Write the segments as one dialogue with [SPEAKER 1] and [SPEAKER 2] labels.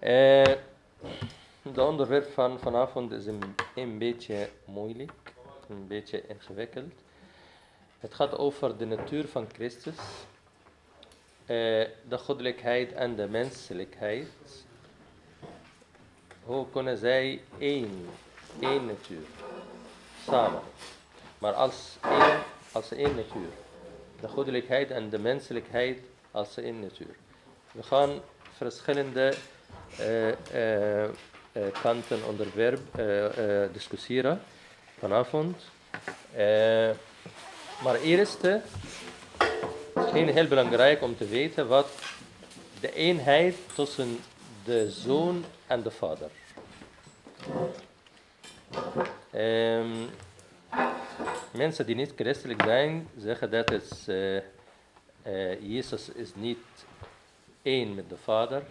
[SPEAKER 1] Eh, de onderwerp van vanavond is een, een beetje moeilijk, een beetje ingewikkeld. Het gaat over de natuur van Christus, eh, de goddelijkheid en de menselijkheid. Hoe kunnen zij één, één natuur, samen, maar als één, als één natuur. De goddelijkheid en de menselijkheid als één natuur. We gaan verschillende eh, eh, eh, kanten onderwerp eh, eh, discussiëren vanavond. Eh, maar eerst eh, is het heel belangrijk om te weten wat de eenheid tussen de zoon en de vader. Ehm, mensen die niet christelijk zijn, zeggen dat het, eh, eh, Jezus is niet één met de vader.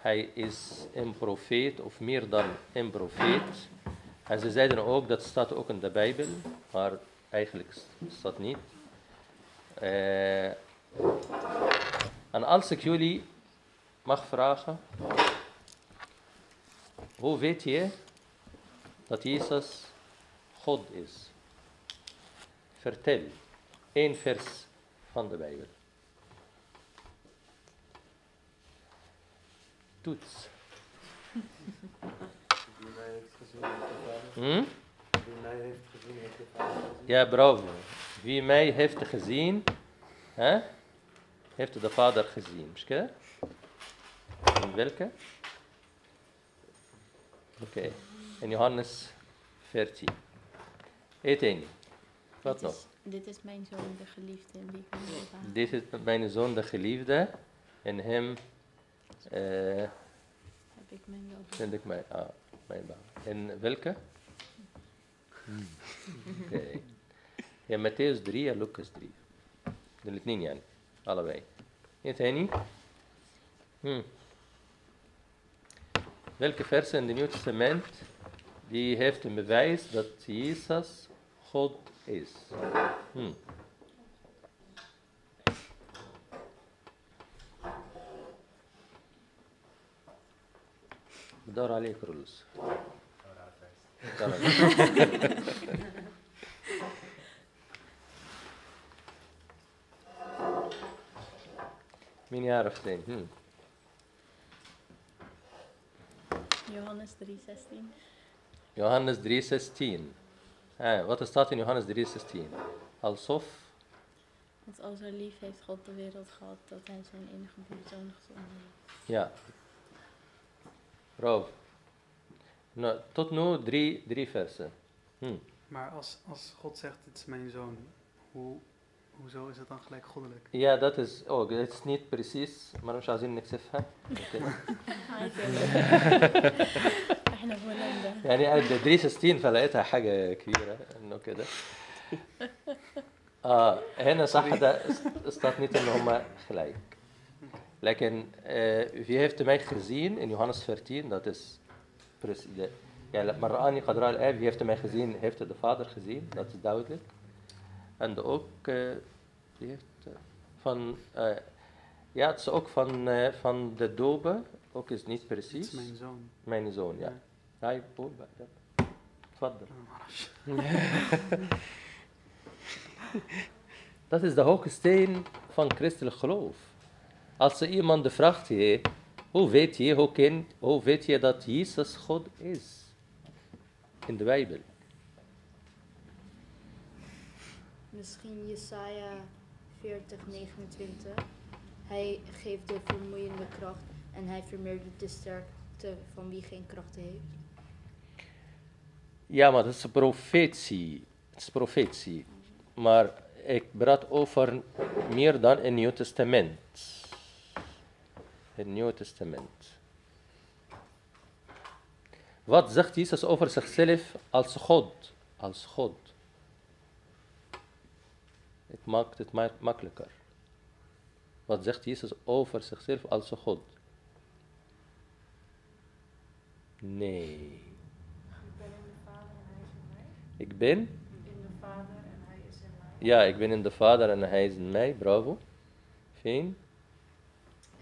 [SPEAKER 1] Hij is een profeet of meer dan een profeet. En ze zeiden ook, dat staat ook in de Bijbel, maar eigenlijk staat niet. Eh, en als ik jullie mag vragen, hoe weet je dat Jezus God is? Vertel één vers van de Bijbel. Toets.
[SPEAKER 2] Die mij heeft gezien met de vader.
[SPEAKER 1] Hm?
[SPEAKER 2] Die mij heeft gezien met de vader.
[SPEAKER 1] Ja, bravo. Wie mij heeft gezien, hè, heeft de Vader gezien. In welke? Oké, in Johannes 14. Eet één. Wat
[SPEAKER 3] Dit
[SPEAKER 1] nog?
[SPEAKER 3] is- Dit is mijn zoon, de geliefde, in wie ik.
[SPEAKER 1] Dit is mijn zoon, de geliefde. En hem eh,
[SPEAKER 3] Heb ik mijn wel
[SPEAKER 1] vind ik mijn, ah, mijn baan. En welke? Oké. Ja, Matthäus 3 en Lucas 3. De الاثنين يعني allebei. ايه تاني؟ Hmm. Welke versen in het Nieuw Testament die heeft een bewijs dat Jezus God is? Hmm. بدور عليك رولز بدور عليك. مين يعرف تاني؟ هم.
[SPEAKER 3] Johannes 3:16.
[SPEAKER 1] Johannes 3:16. Ah, wat staat in Johannes 3:16? Alsof.
[SPEAKER 3] Want al zo lief heeft God de wereld gehad dat hij zijn enige zoon gezonden heeft.
[SPEAKER 1] Ja. Rob. Nou, tot nu drie, drie versen. Hm.
[SPEAKER 4] Maar als, als God zegt, dit is mijn zoon, hoe, hoezo is dat dan gelijk goddelijk?
[SPEAKER 1] Ja, dat is ook. Het is niet precies, maar مش عايزين نكسفها.
[SPEAKER 3] احنا في هولندا
[SPEAKER 1] يعني عند 360 فلقيتها حاجة كبيرة انه كده. اه هنا صح ده staat niet ان هما gelijk. لكن uh, wie heeft mij gezien in Johannes 14, dat is precies de, ja, maar رآني قد رأى الآب, wie heeft mij gezien, heeft de vader gezien, dat is duidelijk. En ook, uh, die heeft uh, van, uh, ja, het is ook van, uh, van de dobe, ook is niet
[SPEAKER 4] Dit
[SPEAKER 1] precies.
[SPEAKER 4] is mijn zoon.
[SPEAKER 1] Mijn zoon, ja. هاي قول بقى تفضل
[SPEAKER 4] Oh, معرفش.
[SPEAKER 1] Dat is de hoeksteen van christelijk geloof. Als er iemand vraagt je, hoe weet je, hoe, ken, hoe weet je dat Jezus God is? In de Bijbel.
[SPEAKER 5] Misschien Jesaja 40, 29. Hij geeft de vermoeiende kracht en hij vermeerdert de sterkte van wie geen kracht heeft.
[SPEAKER 1] Ja, maar dat is profetie. Het is profetie. Maar ik praat over meer dan een Nieuw Testament. Het Nieuw Testament. Wat zegt Jezus over zichzelf als God? Als God. Het maakt het ma- makkelijker. Wat zegt Jezus over zichzelf als God? Nee.
[SPEAKER 6] Ik ben in de Vader en Hij is in mij.
[SPEAKER 1] Ik ben
[SPEAKER 6] In de Vader en Hij is in mij.
[SPEAKER 1] Ja, ik ben in de Vader en Hij is in mij. Bravo. Fijn.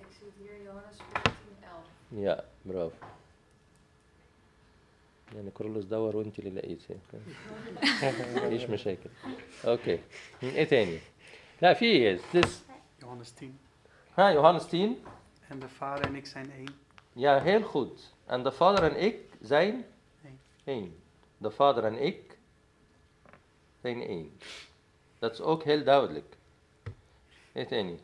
[SPEAKER 6] Ik zie het hier in Johannes 14, 11.
[SPEAKER 1] Ja, برافو يعني كرولوس دور وانت اللي لقيتي مفيش مشاكل اوكي ايه تاني لا في this
[SPEAKER 4] Johannes 10.
[SPEAKER 1] ها Johannes 10
[SPEAKER 4] En de vader en ik zijn één.
[SPEAKER 1] Ja, heel goed. En de vader en ik zijn
[SPEAKER 4] Eén.
[SPEAKER 1] één. De vader en ik zijn één. Dat is ook heel duidelijk. Weet je niet.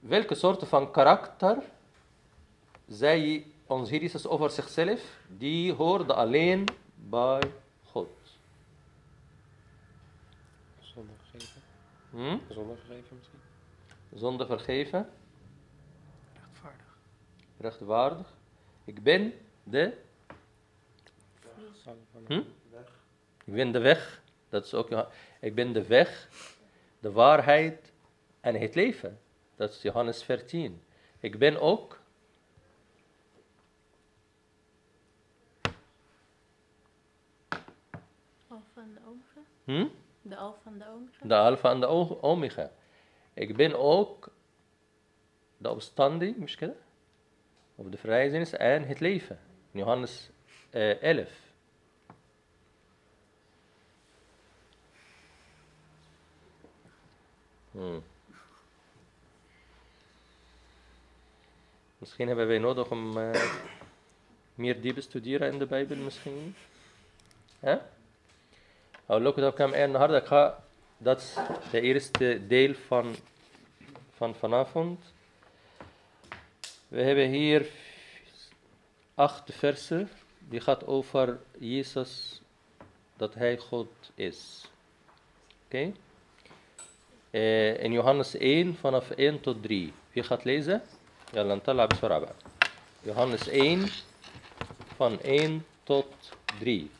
[SPEAKER 1] Welke soorten van karakter zei ons Heer Jezus over zichzelf? Die hoorde alleen bij God.
[SPEAKER 2] Zonde gegeven.
[SPEAKER 1] Hm?
[SPEAKER 2] Zonde gegeven misschien.
[SPEAKER 1] Zonde vergeven,
[SPEAKER 4] Rechtvaardig.
[SPEAKER 1] rechtvaardig. Ik ben de Hm?
[SPEAKER 2] weg.
[SPEAKER 1] Ik ben de weg. Dat is ook. Ik ben de weg, de waarheid en het leven. Dat is Johannes 14. Ik ben ook.
[SPEAKER 3] Alfa en de omega.
[SPEAKER 1] Hm?
[SPEAKER 3] De alfa en de omega.
[SPEAKER 1] De Alpha en de Omega. Ik ben ook de opstanding, misschien, of de vrijzinnis en het leven. In Johannes eh, 11. Hmm. Misschien hebben wij nodig om eh, meer diep te studeren in de Bijbel, misschien. Hè? أقول لكم ده بكام آية النهاردة Ik ga dat is de eerste deel van, van vanavond. We hebben hier acht versen. Die gaat over Jezus, dat Hij God is. Oké? Eh, in Johannes 1 vanaf 1 tot 3. Wie gaat lezen? يلا نطلع بسرعة بقى. Johannes 1 van 1 tot 3.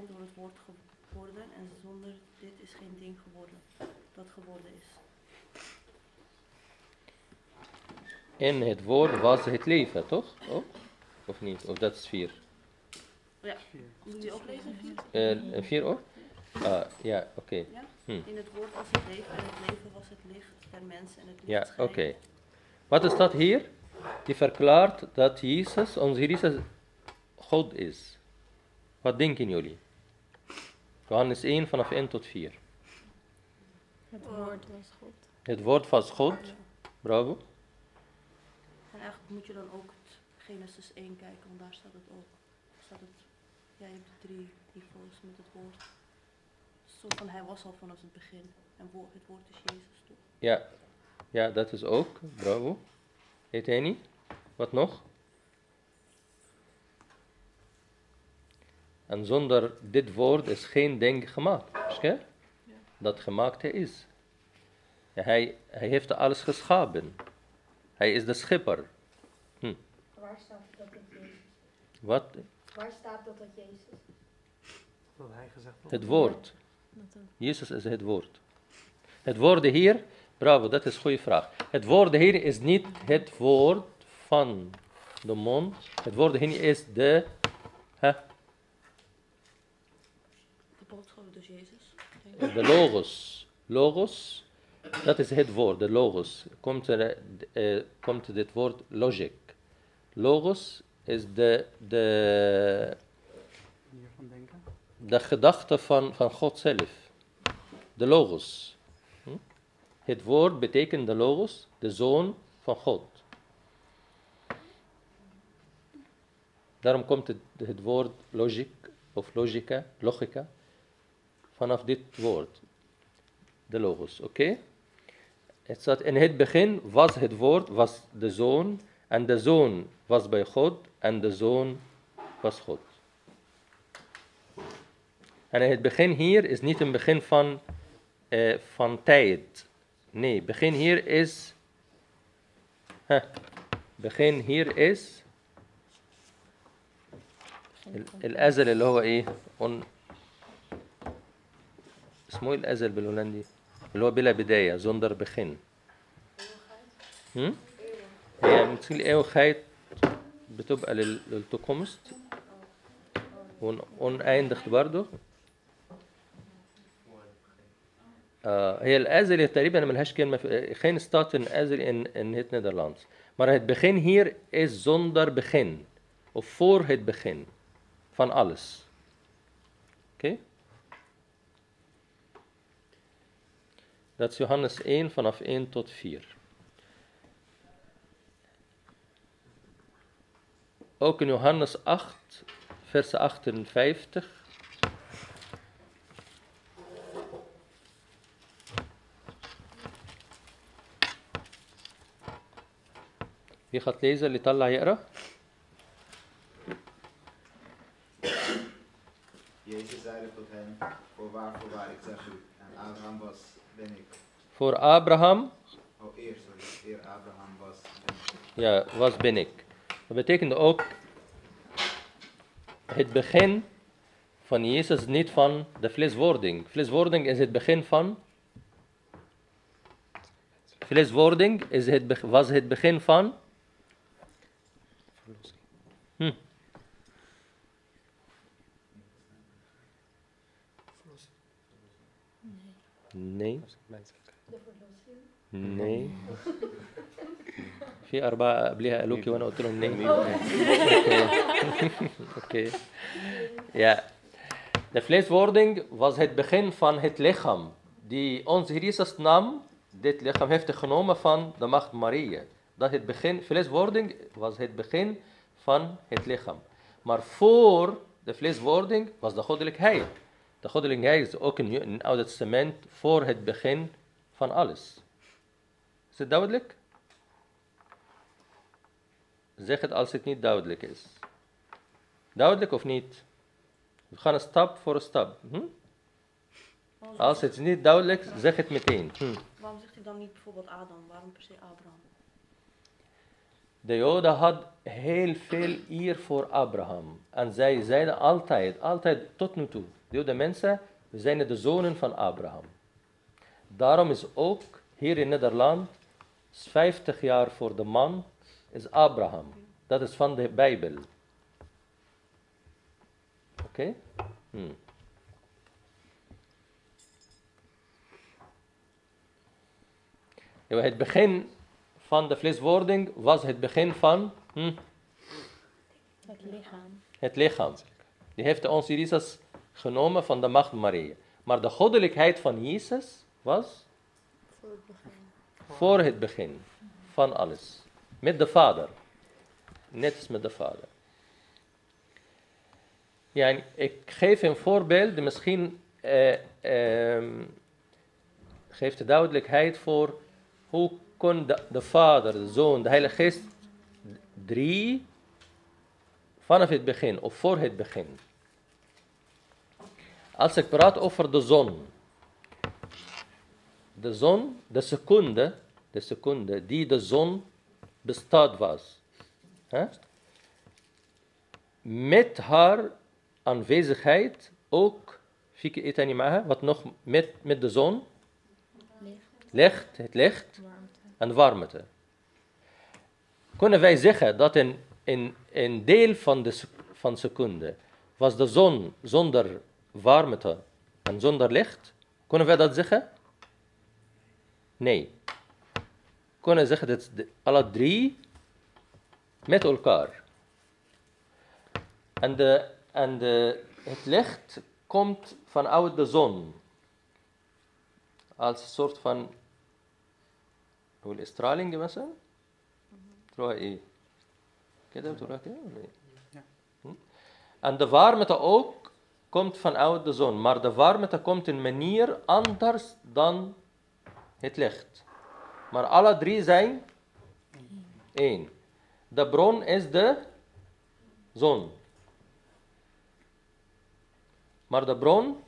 [SPEAKER 7] Zijn door het woord geworden en zonder dit is geen ding geworden dat geworden is.
[SPEAKER 1] In het woord was het leven, toch? Ook? Of niet? Of dat is vier?
[SPEAKER 7] Ja,
[SPEAKER 4] Vier.
[SPEAKER 7] moet je oplezen?
[SPEAKER 1] Eh, vier ook? Ah, ja, oké.
[SPEAKER 7] Ja?
[SPEAKER 1] Hm.
[SPEAKER 7] In het woord was het leven en het leven was het licht der mensen en het licht
[SPEAKER 1] Ja, oké. Wat is dat hier? Die verklaart dat Jezus, onze Jezus, God is. Wat denken jullie? Johannes 1 vanaf 1 tot 4.
[SPEAKER 3] Het woord was God.
[SPEAKER 1] Het woord was God. Bravo.
[SPEAKER 7] En eigenlijk moet je dan ook het Genesis 1 kijken, want daar staat het ook. Staat het, ja, je hebt drie niveaus met het woord. Zo van hij was al vanaf het begin. En het woord is Jezus toch?
[SPEAKER 1] Ja. ja, dat is ook. Bravo. Heet hij niet? Wat nog? En zonder dit woord is geen ding gemaakt. Dat gemaakt is. Ja, hij, hij heeft alles geschapen. Hij is de schipper.
[SPEAKER 5] Waar staat dat dat Jezus
[SPEAKER 1] Wat?
[SPEAKER 5] Waar staat dat dat Jezus
[SPEAKER 4] Dat hij gezegd wordt.
[SPEAKER 1] Het woord. Jezus is het woord. Het woord hier, bravo, dat is een goede vraag. Het woord hier is niet het woord van de mond. Het woord hier is De
[SPEAKER 7] boodschap dus Jezus. denk ik.
[SPEAKER 1] De logos. Logos, dat is het woord, de logos. Komt, er, eh, komt dit woord logic. Logos is de, de, de gedachte van, van God zelf. De logos. Hm? Het woord betekent de logos, de zoon van God. Daarom komt het, het woord logic of logica, logica vanaf dit woord. De logos, oké? Het staat in het begin was het woord, was de zoon, en de zoon was bij God, en de zoon was God. En het begin hier is niet een begin van, eh, van tijd. Nee, begin hier is. Huh, begin hier is.
[SPEAKER 3] Geen
[SPEAKER 1] ال- الأزل اللي هو إيه؟ اسمه إيه الازل بالهولندي؟ اللي هو بلا بداية زوندر بخن. هي بتقول إيه وخايت بتبقى للتوكومست. ون ايندخت برضه آه هي الأزل تقريبا ما لهاش كلمة في خين ستاتن أزل ان ان هيت نيدرلاندز. مرة هيت بخين هير از زوندر بخين اوف فور هيت بخين فان أليس. أوكي okay. Dat is Johannes 1 vanaf 1 tot 4. Ook in Johannes 8, vers 58. Wie gaat lezen? Litalla Jera?
[SPEAKER 8] Jezus zeide tot hen, voorwaar, voorwaar, ik zeg u, en Abraham ben ik.
[SPEAKER 1] Voor Abraham,
[SPEAKER 8] Oh, eer, sorry, eer Abraham was,
[SPEAKER 1] ja, was ben ik. Dat betekent ook het begin van Jezus, niet van de vleeswording. Vleeswording is het begin van. Vleeswording is het, was het begin van.
[SPEAKER 2] Verlossing.
[SPEAKER 1] Hm. Nee.
[SPEAKER 2] Dat is het menselijke.
[SPEAKER 1] Nee. في أربعة قبلها قالوا لي وأنا قلت لهم nee. Oké. Ja. De vleeswording was het begin van het lichaam. Die onze Heer Jezus nam, dit lichaam heeft hij genomen van de macht Maria. Dat het begin, vleeswording was het begin van het lichaam. Maar voor de vleeswording was de goddelijkheid. De goddelijkheid is ook in het Oude Testament voor het begin van alles. Is het duidelijk? Zeg het als het niet duidelijk is. Duidelijk of niet? We gaan een stap voor een stap. Hm? Als het niet duidelijk is, zeg het meteen. Hm.
[SPEAKER 7] Waarom zegt hij dan niet bijvoorbeeld Adam? Waarom per se Abraham?
[SPEAKER 1] De Joden had heel veel eer voor Abraham. En zij zeiden altijd, altijd tot nu toe, de Joden mensen, we zijn de zonen van Abraham. Daarom is ook hier in Nederland, 50 jaar voor de man, is Abraham. Dat is van de Bijbel. Oké? Hm. Ja, Het begin van de vleeswording was het begin van hm,
[SPEAKER 3] Het lichaam.
[SPEAKER 1] het lichaam. Die heeft onze Jezus genomen van de macht Maria. Maar de goddelijkheid van Jezus was
[SPEAKER 5] Voor het begin.
[SPEAKER 1] voor het begin van alles. Met de Vader. Net als met de Vader. Ja, ik geef een voorbeeld, die misschien eh, ehm, geeft de duidelijkheid voor hoe kon de, de Vader, de Zoon, de Heilige Geest drie vanaf het begin of voor het begin. Als ik praat over de zon, de zon, de seconde, de seconde die de zon bestaat was. Hè? Met haar aanwezigheid ook, fieke etani maaha, wat nog met, met de zon,
[SPEAKER 3] Licht,
[SPEAKER 1] het licht en warmte. Kunnen wij zeggen dat een, een, een deel van de van seconde was de zon zonder warmte en zonder licht? Kunnen wij dat zeggen? Nee. Kunnen zeggen dat de, alle drie met elkaar. En, de, en de, het licht komt vanuit de zon. Als een soort van والإسترالينج مثلا تروح إيه كده بتروح كده ولا إيه؟
[SPEAKER 4] Ja.
[SPEAKER 1] Hm? En de warmte ook komt vanuit de zon, maar de warmte komt in manier anders dan het licht. Maar alle drie zijn één. De bron is de zon. Maar de bron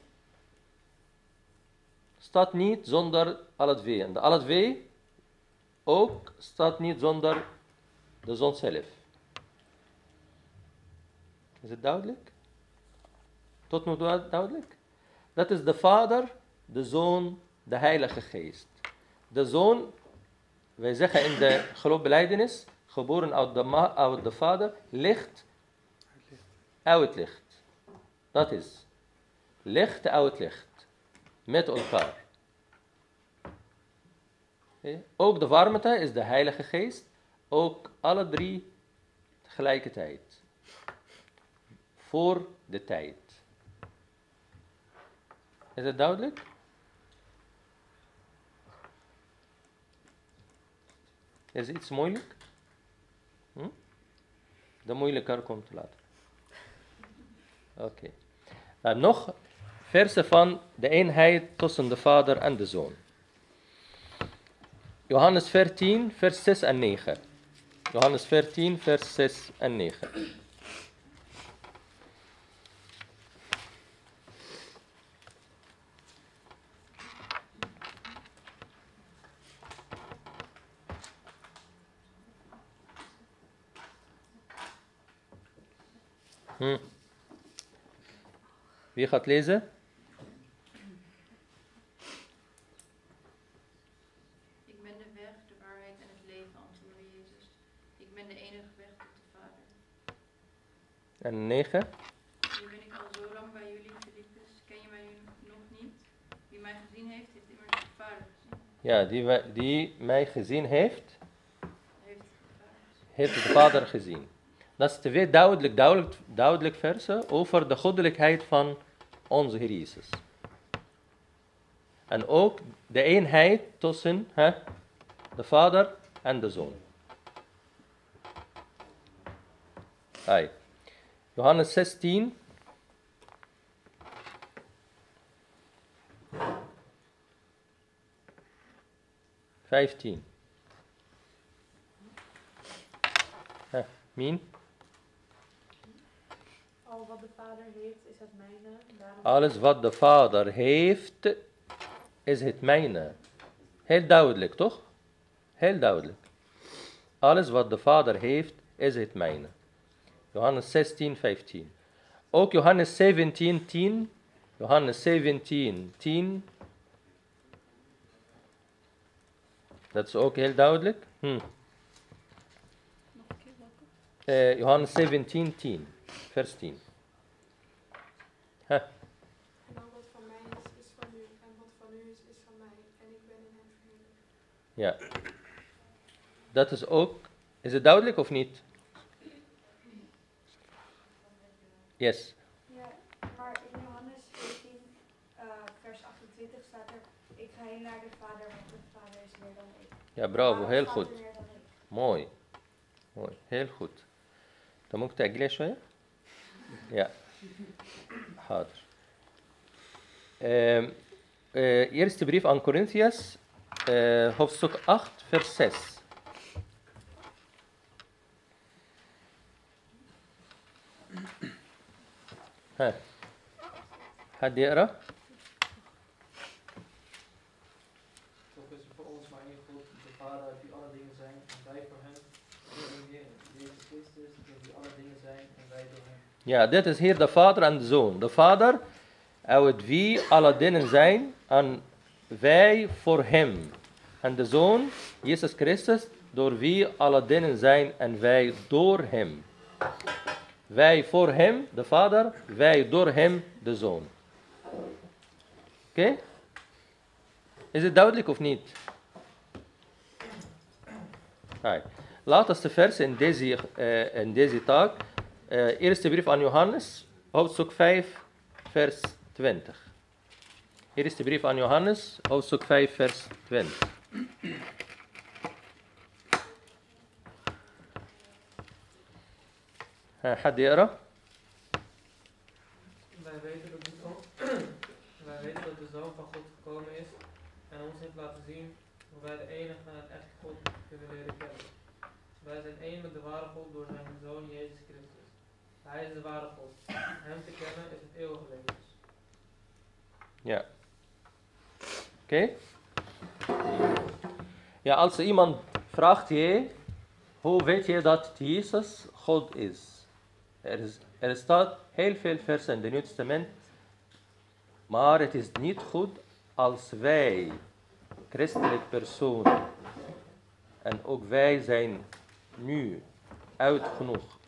[SPEAKER 1] staat niet zonder alle twee. En de alle twee ook staat niet zonder de zon zelf. Is het duidelijk? Tot nu toe duidelijk? Dat is de Vader, de Zoon de Heilige Geest. De Zoon, wij zeggen in de geloofbeleidenis, geboren uit de, de Vader, licht uit licht. Dat is licht uit licht. Met elkaar. Ook de warmte is de Heilige Geest. Ook alle drie tegelijkertijd. Voor de tijd. Is het duidelijk? Is iets moeilijk? Hm? De moeilijker komt later. Oké. Dan nog versen van de eenheid tussen de Vader en de Zoon. Johannes 14, vers 6 en 9. Johannes 14, vers 6 en 9. Hm. Wie gaat lezen?
[SPEAKER 9] Ik ben de weg, de waarheid en het leven, antwoordde Jezus. Ik ben de enige weg tot de Vader.
[SPEAKER 1] En 9.
[SPEAKER 9] Nu ben ik al zo lang bij jullie, Filippus. Ken je mij nog niet? Wie mij gezien heeft, heeft immers de Vader gezien.
[SPEAKER 1] Ja, die, wij- die mij gezien heeft,
[SPEAKER 9] Heeft de Vader gezien.
[SPEAKER 1] Dat is twee duidelijk, duidelijk, duidelijk versen over de goddelijkheid van onze Heer Jezus. En ook de eenheid tussen hè, de Vader en de Zoon. Ai. Johannes 16. Vijftien.
[SPEAKER 6] Wat de Vader heeft, is het mijne. Daarom
[SPEAKER 1] Alles wat de Vader heeft, is het mijne. Heel duidelijk, toch? Heel duidelijk. Alles wat de Vader heeft, is het mijne. Johannes 16, 15. Ook Johannes 17, 10. Johannes 17, 10. Dat is ook heel duidelijk. Hm. Eh, Johannes 17, 10. Vers 10. Huh.
[SPEAKER 6] En al wat van mij is, is van u. En wat van u is, is van mij. En ik ben in hem verheerlijkt.
[SPEAKER 1] Ja. Dat is ook. Is het duidelijk of niet? Yes.
[SPEAKER 10] Ja, maar in Johannes 14, uh, eh, vers 28 staat er: Ik ga heen naar de Vader, want de Vader is meer dan ik.
[SPEAKER 1] Ja, bravo, heel goed. Mooi. Mooi, heel goed. Dan moet ik het Engels. Ja. Hader. Um, uh, eerste brief aan Corinthians, eh, hoofdstuk 8, vers 6. ها حد يقرأ؟
[SPEAKER 11] Toch is er voor ons maar één God, de Vader uit wie alle dingen zijn en wij voor hem. En in Jezus Christus, door wie alle dingen zijn en wij door hem.
[SPEAKER 1] Ja, dit is hier de vader en de zoon. De vader, uit wie alle dingen zijn, en wij voor hem. En de zoon, Jezus Christus, door wie alle dingen zijn, en wij door hem. Wij voor hem, de vader, wij door hem, de zoon. Oké? Is het duidelijk of niet? Right. Laatste vers in deze, eh, in deze taak. Eh, eerste brief aan Johannes, hoofdstuk 5, vers 20. Eerste brief aan Johannes, hoofdstuk 5, vers 20. ها، حد يقرا؟
[SPEAKER 11] Wij weten, dat de zoon, wij weten dat de Zoon van God gekomen is en ons heeft laten zien hoe wij de enige en het echte God kunnen leren kennen. Wij zijn één met de ware God door zijn Zoon Jezus Christus. Hij is de ware God. Hem te kennen is het eeuwige leven.
[SPEAKER 1] Ja. Ja, als iemand vraagt je, hoe weet je dat Jezus God is? Er, is, er staat heel veel versen in het Nieuw Testament, maar het is niet goed als wij, christelijk personen, en ook wij zijn nu oud genoeg.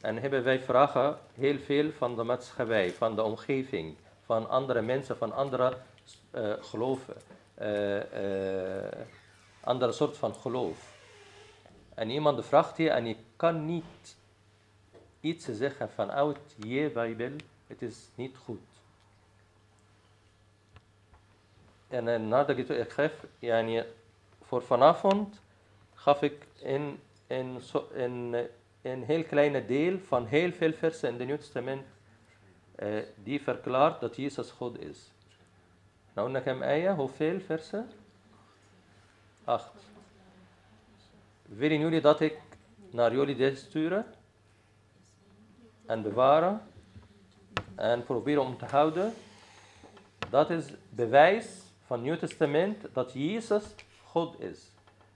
[SPEAKER 1] En hebben wij vragen heel veel van de maatschappij, van de omgeving, van andere mensen, van andere eh, geloven, eh, andere soort van geloof. En iemand vraagt je en je kan niet iets zeggen vanuit je Bijbel, het is niet goed. En nadat ik het geef, yani, voor vanavond gaf ik een, een, een heel kleine deel van heel veel versen in het Nieuw Testament eh, die verklaart dat Jezus God is. Nou, naar hem hoeveel versen? Acht. Willen jullie dat ik naar jullie dit sturen? En bewaren? En proberen om te houden? Dat is bewijs van het Nieuw Testament dat Jezus God is.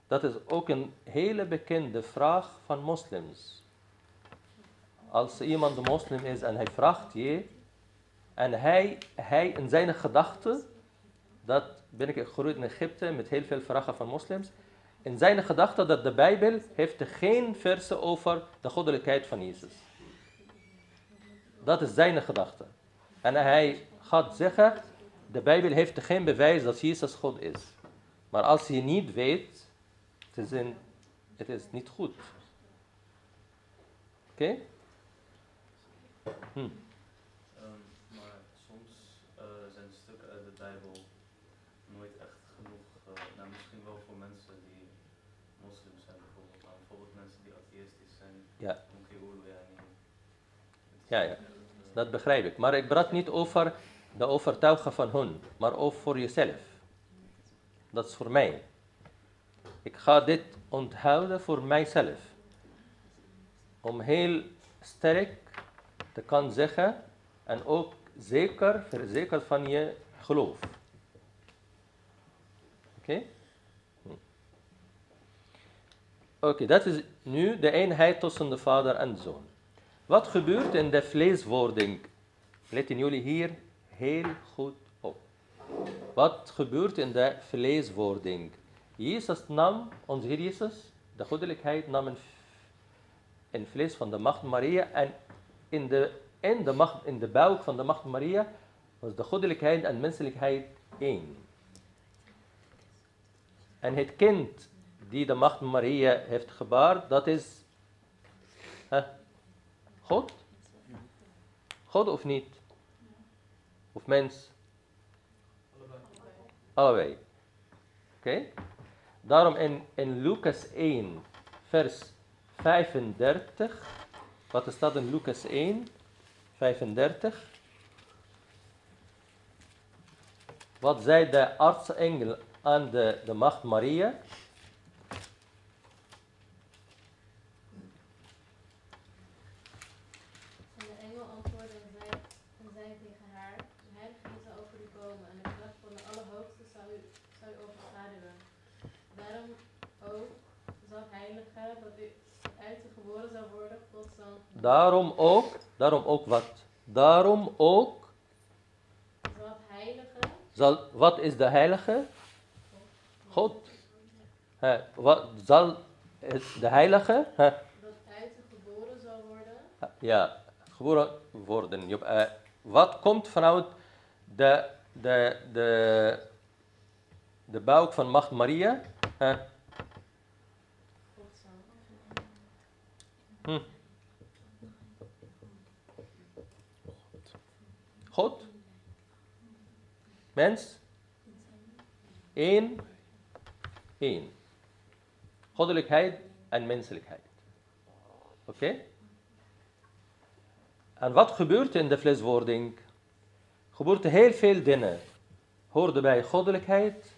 [SPEAKER 1] Dat is ook een hele bekende vraag van moslims. Als iemand een moslim is en hij vraagt je, en hij, hij in zijn gedachten, dat ben ik gegroeid in Egypte met heel veel vragen van moslims, in zijn gedachten dat de Bijbel heeft geen versen over de goddelijkheid van Jezus. Dat is zijn gedachte. En hij gaat zeggen, de Bijbel heeft geen bewijs dat Jezus God is. Maar als je niet weet, het is, het is niet goed. Oké? Hm.
[SPEAKER 12] Ehm, maar soms eh, zijn stukken uit de Bijbel nooit echt genoeg. eh, nou, misschien wel voor mensen die moslims zijn bijvoorbeeld. Maar bijvoorbeeld mensen die atheïstisch zijn.
[SPEAKER 1] Ja.
[SPEAKER 12] Ja,
[SPEAKER 1] ja, dat begrijp ik. Maar ik praat niet over de overtuigen van hun, maar over voor jezelf. Dat is voor mij. Ik ga dit onthouden voor mijzelf. Om heel sterk te kan zeggen en ook zeker, verzekerd van je geloof. Oké? Hm. Oké, dat is nu de eenheid tussen de vader en de zoon. Wat gebeurt in de vleeswording? Letten jullie hier heel goed op. Wat gebeurt in de vleeswording? Jezus nam, onze Heer Jezus, de goddelijkheid nam een, vlees van de macht Maria en in de, in, de macht, in de buik van de macht Maria was de goddelijkheid en menselijkheid één. En het kind die de macht Maria heeft gebaard, dat is God? God of niet? Of mens? Allebei. Oké? Daarom in, in Lucas 1, vers 35. Wat staat in Lucas 1, 35? Wat zei de artsengel aan de, de macht Maria?
[SPEAKER 3] En de engel antwoordde en zei, en zei tegen haar, de heilige Geest zal over u komen en de kracht van de Allerhoogste zal u, zal u overschaduwen. Daarom ook zal het heilige dat u uit u geboren zal worden, God zal
[SPEAKER 1] Daarom ook, daarom ook wat? Daarom ook,
[SPEAKER 3] zal het heilige
[SPEAKER 1] zal, wat is de heilige? God. Wat zal de heilige?
[SPEAKER 3] Dat uit u geboren zal worden,
[SPEAKER 1] ja, geboren worden. Eh, wat komt vanuit de, de, de, de buik van macht Maria?
[SPEAKER 3] Zal.
[SPEAKER 1] Hm. God? Mens? Eén? Eén. Goddelijkheid en menselijkheid. Oké? En wat gebeurt in de vleeswording? Gebeurt heel veel dingen. Hoorde bij goddelijkheid.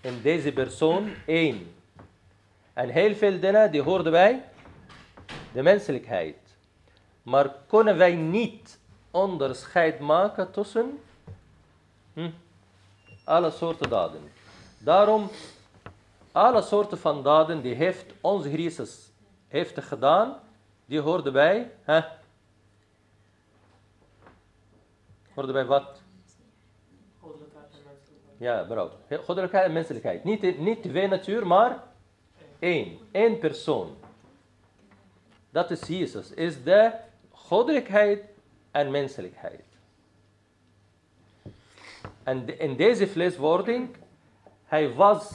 [SPEAKER 1] In deze persoon één. En heel veel dingen die hoorden bij de menselijkheid. Maar kunnen wij niet onderscheid maken tussen hm, alle soorten daden. Daarom, alle soorten van daden die heeft onze Jezus heeft gedaan, die hoorden bij, hè? Hoorden bij wat? Ja, bravo. Goddelijkheid en menselijkheid. Niet, niet twee natuur, maar één. Eén persoon. Dat is Jezus. Is de goddelijkheid en menselijkheid. En in deze vleeswording, hij was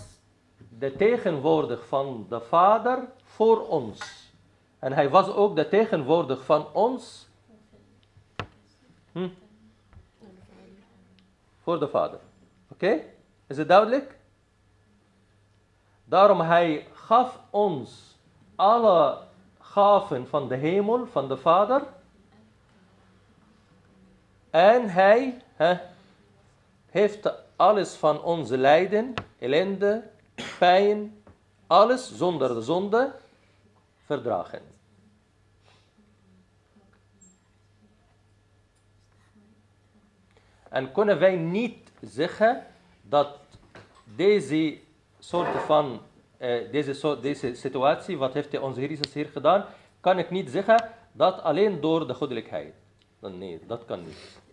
[SPEAKER 1] de tegenwoordig van de Vader voor ons. En hij was ook de tegenwoordig van ons hm, voor de Vader. Oké? Is het duidelijk? Daarom hij gaf ons alle gaven van de hemel, van de Vader. En hij heeft alles van onze lijden, ellende, pijn, alles zonder de zonde verdragen. En kunnen wij niet zeggen dat deze soort van, eh, deze, soort, deze situatie, wat heeft onze Heer hier gedaan, kan ik niet zeggen dat alleen door de goddelijkheid. Nee, dat kan niet.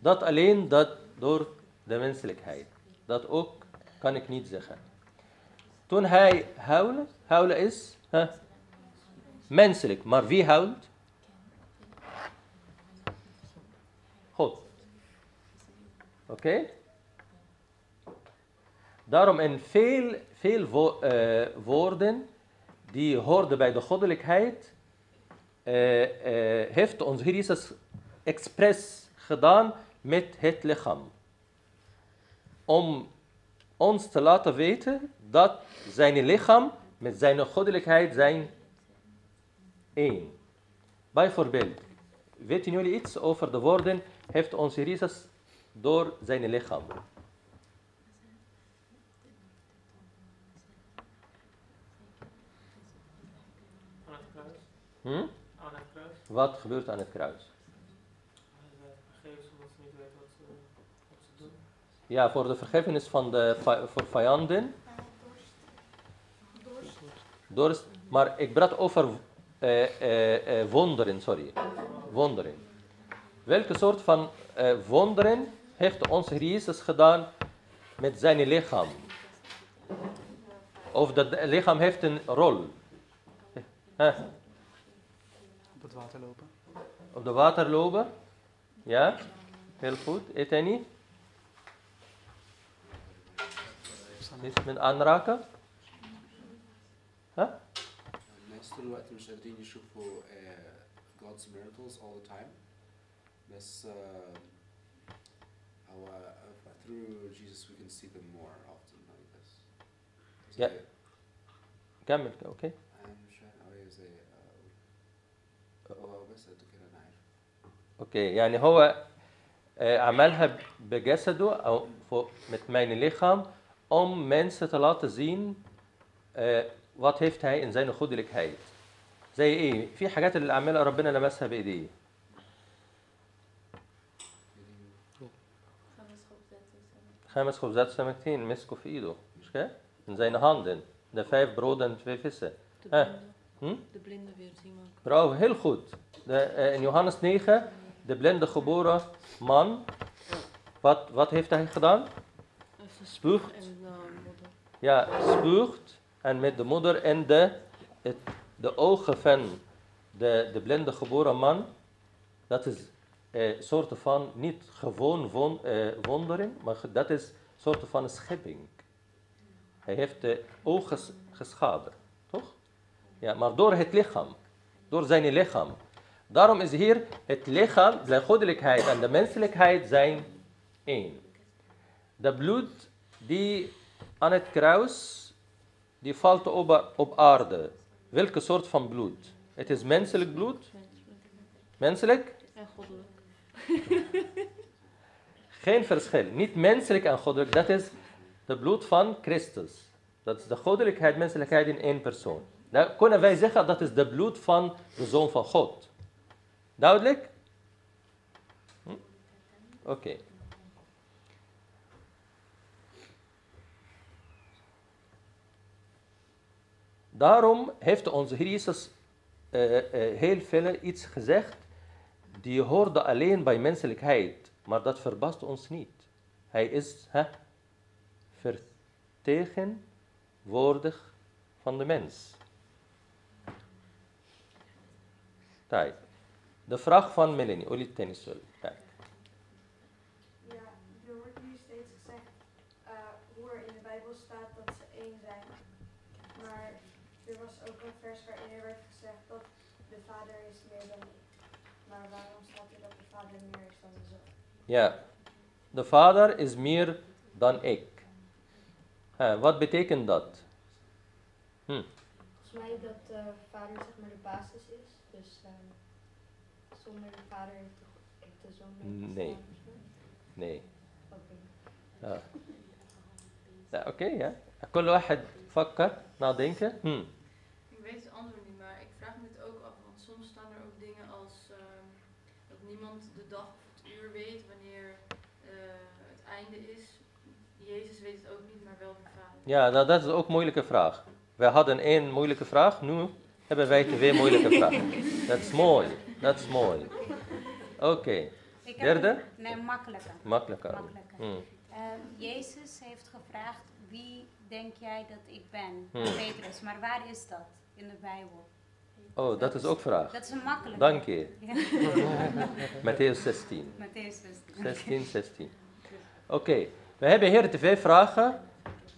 [SPEAKER 1] Dat alleen dat door de menselijkheid. Dat ook kan ik niet zeggen. Toen hij huilen, huilen is menselijk, maar wie huilt? God. Oké? Daarom in veel, veel eh, woorden die hoorden bij de goddelijkheid, eh, eh, heeft Heer Jezus expres gedaan met het lichaam. Om ons te laten weten dat zijn lichaam met zijn goddelijkheid zijn één. Bijvoorbeeld, weten jullie iets over de woorden heeft Jezus door zijn lichaam? Hm?
[SPEAKER 11] Aan het kruis.
[SPEAKER 1] Wat gebeurt aan het kruis?
[SPEAKER 11] Hij werd vergeven omdat ze niet weten wat ze, wat ze doen.
[SPEAKER 1] Ja, voor de vergiffenis van de voor vijanden. Dorst. Maar ik praat over eh, eh, eh, wonderen, sorry. Wonderen. Welke soort van eh, wonderen heeft onze Jezus gedaan met zijn lichaam? Of dat lichaam heeft een rol? Huh?
[SPEAKER 4] Op het water lopen.
[SPEAKER 1] Op de water lopen? Ja? Heel goed. Eteni? Iets met aanraken? Huh?
[SPEAKER 2] ناس طول الوقت مش قادرين يشوفوا آه، God's miracles all the time بس آه، هو uh, through Jesus we can see them more often like this. زي-
[SPEAKER 1] كمل أوكي
[SPEAKER 2] أنا مش فاهم أوي زي آه، هو بس قد كده أنا عارف
[SPEAKER 1] أوكي يعني هو eh, عملها بجسده أو met mijn lichaam om mensen te laten zien eh, wat heeft hij in zijn goddelijkheid زي إيه في حاجات اللي عملها ربنا لمسها بايديه خمس خبزات سمكتين مسكوا في ايده مش كده in zijn handen de vijf broden en twee vissen
[SPEAKER 7] De
[SPEAKER 1] Eh,
[SPEAKER 7] blinde,
[SPEAKER 1] hm?
[SPEAKER 7] de blinde weer zien ook.
[SPEAKER 1] Bravo, heel goed. De, eh, in Johannes 9, de blinde geboren man, wat, wat heeft hij gedaan? Spuugt.
[SPEAKER 7] En modder.
[SPEAKER 1] Ja, spuugt en met de moeder en de, het, de ogen van de, de blinde geboren man, dat is een soort van niet gewoon eh, wondering, maar dat is een soort van schepping. Hij heeft de ogen ges- geschapen, toch? Ja, maar door het lichaam, door zijn lichaam. Daarom is hier het lichaam, de goddelijkheid en de menselijkheid zijn één. De bloed die aan het kruis, die valt op, op aarde. Welke soort van bloed? Het is menselijk bloed? Menselijk?
[SPEAKER 7] En goddelijk.
[SPEAKER 1] Geen verschil. Niet menselijk en goddelijk. Dat is de bloed van Christus. Dat is de goddelijkheid, menselijkheid in één persoon. Dan kunnen wij zeggen dat is de bloed van de Zoon van God. Duidelijk? Hm? Oké. Daarom heeft onze Heer Jezus eh, eh, heel veel iets gezegd die hoorde alleen bij menselijkheid, maar dat verbaast ons niet. Hij is hè, vertegenwoordig van de mens. Tijd. De vraag van Melanie, Oli Tennisol.
[SPEAKER 10] Ja, er wordt nu steeds gezegd eh, hoe er in de Bijbel staat dat ze één zijn. Maar er was ook een vers waarin er werd gezegd dat de Vader is meer dan ik. Maar waarom staat er dat de Vader meer is dan de Zoon?
[SPEAKER 1] Ja, de vader is meer dan ik. Hè, wat betekent dat? Hm.
[SPEAKER 5] Volgens mij dat de vader zeg maar de basis is. Dus ehm, zonder de vader heeft de, heeft de zoon nooit
[SPEAKER 1] Nee.
[SPEAKER 5] bestaan of zo.
[SPEAKER 1] Nee.
[SPEAKER 5] Oké.
[SPEAKER 1] Ja. Ja, oké, ja. كل واحد vakken, nadenken. Hm.
[SPEAKER 9] Ik weet het antwoord niet, maar ik vraag me het ook af, want soms staan er ook dingen als ehm, dat niemand de dag of het uur weet wanneer eh, het einde is. Jezus weet het ook niet, maar wel de Vader.
[SPEAKER 1] Ja, nou dat is ook een moeilijke vraag. We hadden één moeilijke vraag, nu hebben wij twee moeilijke vragen. Dat is mooi, dat is mooi. Oké. Derde?
[SPEAKER 13] Nee, makkelijker.
[SPEAKER 1] Makkelijker. Hm.
[SPEAKER 13] Ehm, Jezus heeft gevraagd wie denk jij dat ik ben?
[SPEAKER 1] Hmm.
[SPEAKER 13] Petrus, maar waar is dat in de Bijbel?
[SPEAKER 1] Oh, dat is ook vraag.
[SPEAKER 13] Dat is een makkelijke.
[SPEAKER 1] Dank je.
[SPEAKER 13] Ja.
[SPEAKER 1] Matthäus 16.
[SPEAKER 13] Matthäus 16.
[SPEAKER 1] 16, 16. Oké, we hebben hier twee vragen.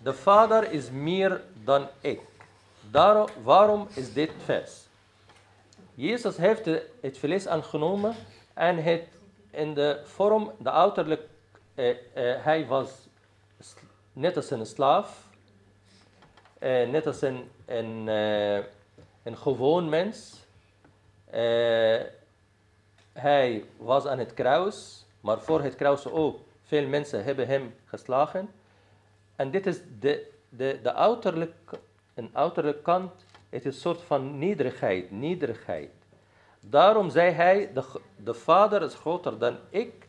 [SPEAKER 1] De Vader is meer dan ik. Daarom, waarom is dit vers? Jezus heeft het vlees aangenomen en het in de vorm, de uiterlijk, eh, eh, hij was net als een slaaf, eh, net als een, een, eh, een gewoon mens. Eh, hij was aan het kruis, maar voor het kruis ook. Veel mensen hebben hem geslagen. En dit is de, de, de uiterlijk, een uiterlijke kant. Het is een soort van nederigheid, nederigheid. Daarom zei hij, de, de vader is groter dan ik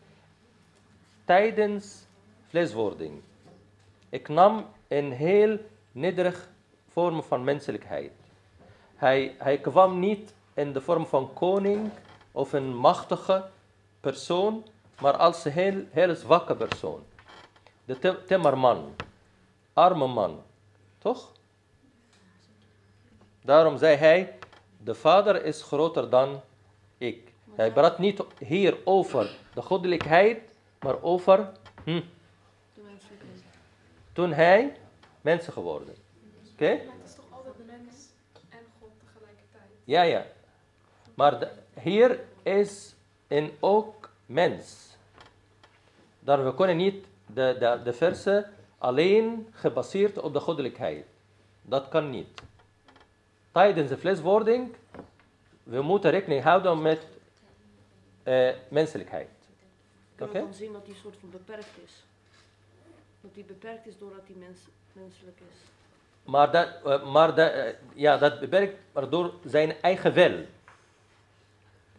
[SPEAKER 1] tijdens vleeswording. Ik nam een heel nederig vorm van menselijkheid. Hij, hij kwam niet in de vorm van koning of een machtige persoon, maar als een heel, heel zwakke persoon. De tim- timmerman, arme man, toch? Daarom zei hij, de vader is groter dan ik. Hij praat niet hier over de goddelijkheid, maar over hm, toen hij mensen geworden. Oké?
[SPEAKER 6] Maar het is toch altijd mens en God tegelijkertijd?
[SPEAKER 1] Ja, ja. Maar de- hier is een ook mens. Daar we kunnen niet de, de, de versen alleen gebaseerd op de goddelijkheid. Dat kan niet. Tijdens de vleeswording, we moeten rekening houden met eh, menselijkheid.
[SPEAKER 7] Kan
[SPEAKER 1] Oké?
[SPEAKER 7] het dan zien dat die soort van beperkt is? Dat die beperkt is doordat die mens, menselijk is.
[SPEAKER 1] Maar dat, eh, maar dat, eh, ja, dat beperkt maar door zijn eigen wil.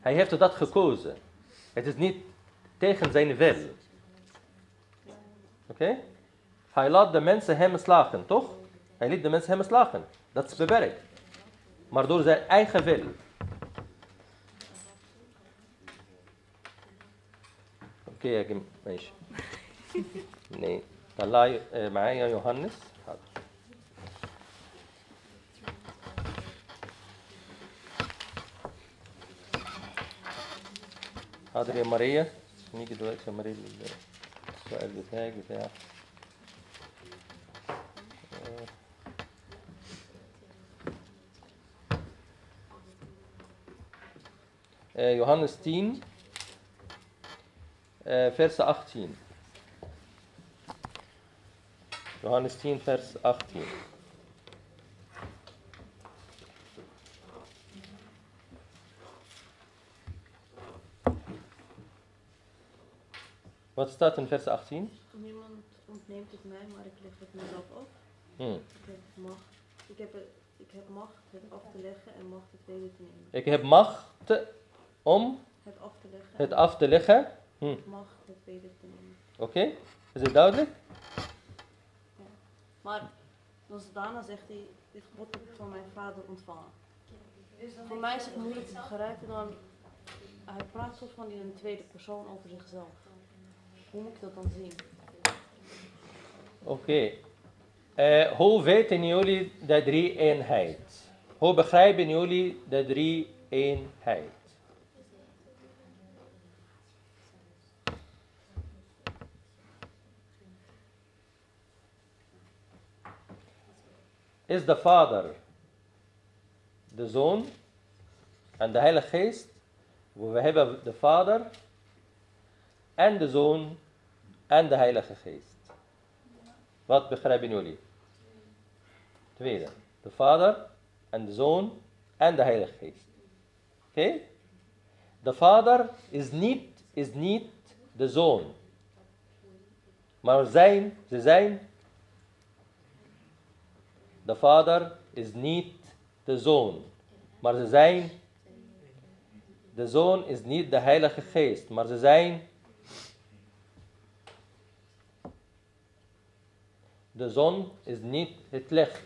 [SPEAKER 1] Hij heeft dat gekozen. Het is niet tegen zijn wil. Oké? Hij laat de mensen hem slagen, toch? Hij liet de mensen hem slagen. Dat is beperkt. Maar door zijn eigen wil. Oké, okay, meisje. Nee. طلعي آه، معايا يوحنس. حاضر. حاضر يا ماريا نيجي دلوقتي يا ماريا السؤال بتاعك بتاع آه. يوحنس 10 آه، vers 18 Johannes 10 vers 18 Wat staat in vers 18?
[SPEAKER 7] Niemand ontneemt het mij, maar ik leg het mezelf op.
[SPEAKER 1] Hmm.
[SPEAKER 7] Ik heb macht. Ik heb, ik heb macht het af te leggen en macht het weder te nemen.
[SPEAKER 1] Ik heb macht om
[SPEAKER 7] Het af te leggen.
[SPEAKER 1] het af te leggen. Hm.
[SPEAKER 7] Macht het weder te nemen.
[SPEAKER 1] Oké, is het duidelijk?
[SPEAKER 7] Maar daarna zegt hij, dit gebod heb ik van mijn vader ontvangen. Voor mij is het moeilijk te begrijpen dan, hij praat soort van in een tweede persoon over zichzelf. Hoe moet ik dat dan zien?
[SPEAKER 1] Oké, Eh, hoe weten jullie de drie eenheid? Hoe begrijpen jullie de drie eenheid? Is de Vader de Zoon en de Heilige Geest? We hebben de Vader en de Zoon en de Heilige Geest. Wat begrijpen jullie? Tweede, de Vader en de Zoon en de Heilige Geest. Oké? De Vader is niet, is niet de Zoon. Maar zijn, ze zijn. De Vader is niet de Zoon. Maar ze zijn. De Zoon is niet de Heilige Geest. Maar ze zijn De zon is niet het licht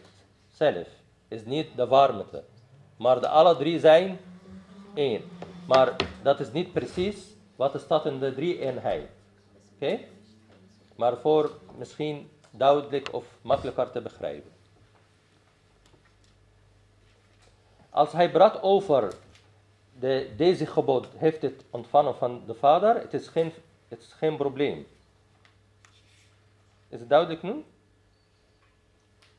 [SPEAKER 1] zelf, is niet de warmte. Maar de alle drie zijn één. Maar dat is niet precies wat er staat in de drie eenheid. Oké? Maar voor misschien duidelijk of makkelijker te begrijpen. Als hij praat over de, deze gebod, heeft het ontvangen van de vader, het is geen, het is geen probleem. Is het duidelijk nu? Een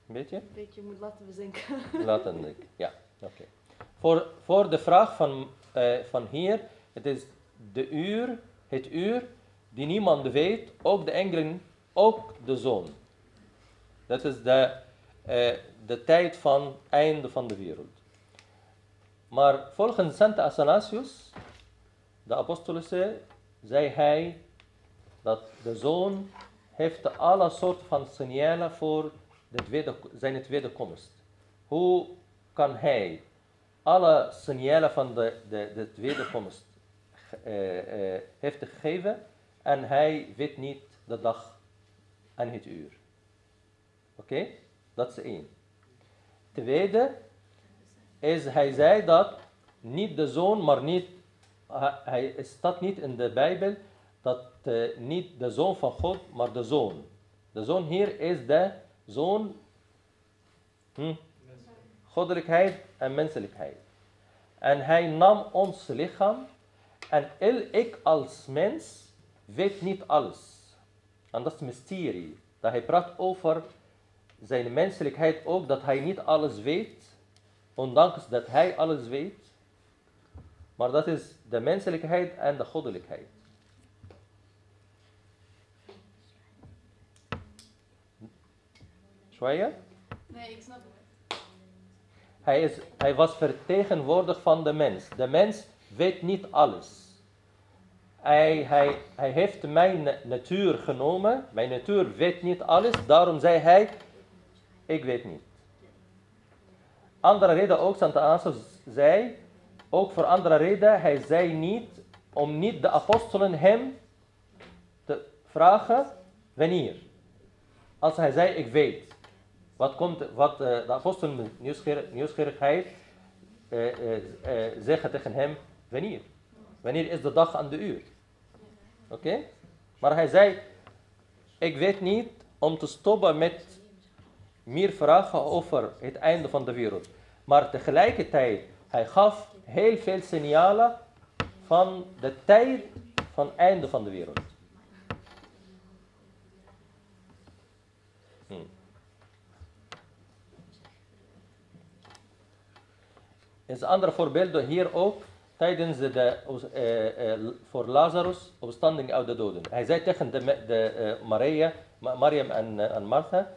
[SPEAKER 1] beetje?
[SPEAKER 7] Een beetje moet laten bezinken.
[SPEAKER 1] Laten ik, ja, oké. Voor, voor de vraag van, eh, van hier, het is de uur, het uur die niemand weet, ook de engelen, ook de zon. Dat is de, eh, de tijd van einde van de wereld. Maar volgens Santa Athanasius, de apostolische, zei hij dat de zoon heeft alle soorten van signalen voor de tweede, zijn tweede komst. Hoe kan hij alle signalen van de, de, de tweede komst uh, uh, heeft gegeven en hij weet niet de dag en het uur. Oké, dat is één. Tweede is, hij zei dat niet de zoon, maar niet, hij staat niet in de Bijbel dat uh, niet de zoon van God, maar de zoon. De zoon hier is de zoon, hm, goddelijkheid en menselijkheid. En hij nam ons lichaam en ik als mens weet niet alles. En dat is mysterie. Dat hij praat over zijn menselijkheid ook, dat hij niet alles weet, ondanks dat hij alles weet. Maar dat is de menselijkheid en de goddelijkheid. Schweier?
[SPEAKER 9] Nee, ik snap het.
[SPEAKER 1] Hij, is, hij was vertegenwoordig van de mens. De mens weet niet alles. Hij, hij, hij heeft mijn natuur genomen. Mijn natuur weet niet alles. Daarom zei hij, ik weet niet. Andere reden ook, Santa Anselm zei, ook voor andere reden, hij zei niet, om niet de apostelen hem te vragen, wanneer. Als hij zei, ik weet. Wat, komt, wat uh, de apostelen nieuwsgierig, nieuwsgierigheid uh, uh, zeggen tegen hem, wanneer? Wanneer is de dag en de uur? Oké? Maar hij zei, ik weet niet om te stoppen met meer vragen over het einde van de wereld. Maar tegelijkertijd, hij gaf heel veel signalen van de tijd van het einde van de wereld. Hmm. is andere voorbeelden hier ook tijdens de, uh, uh, voor Lazarus opstanding uit de doden. Hij zei tegen de, de Maria, Mariam en, en Martha,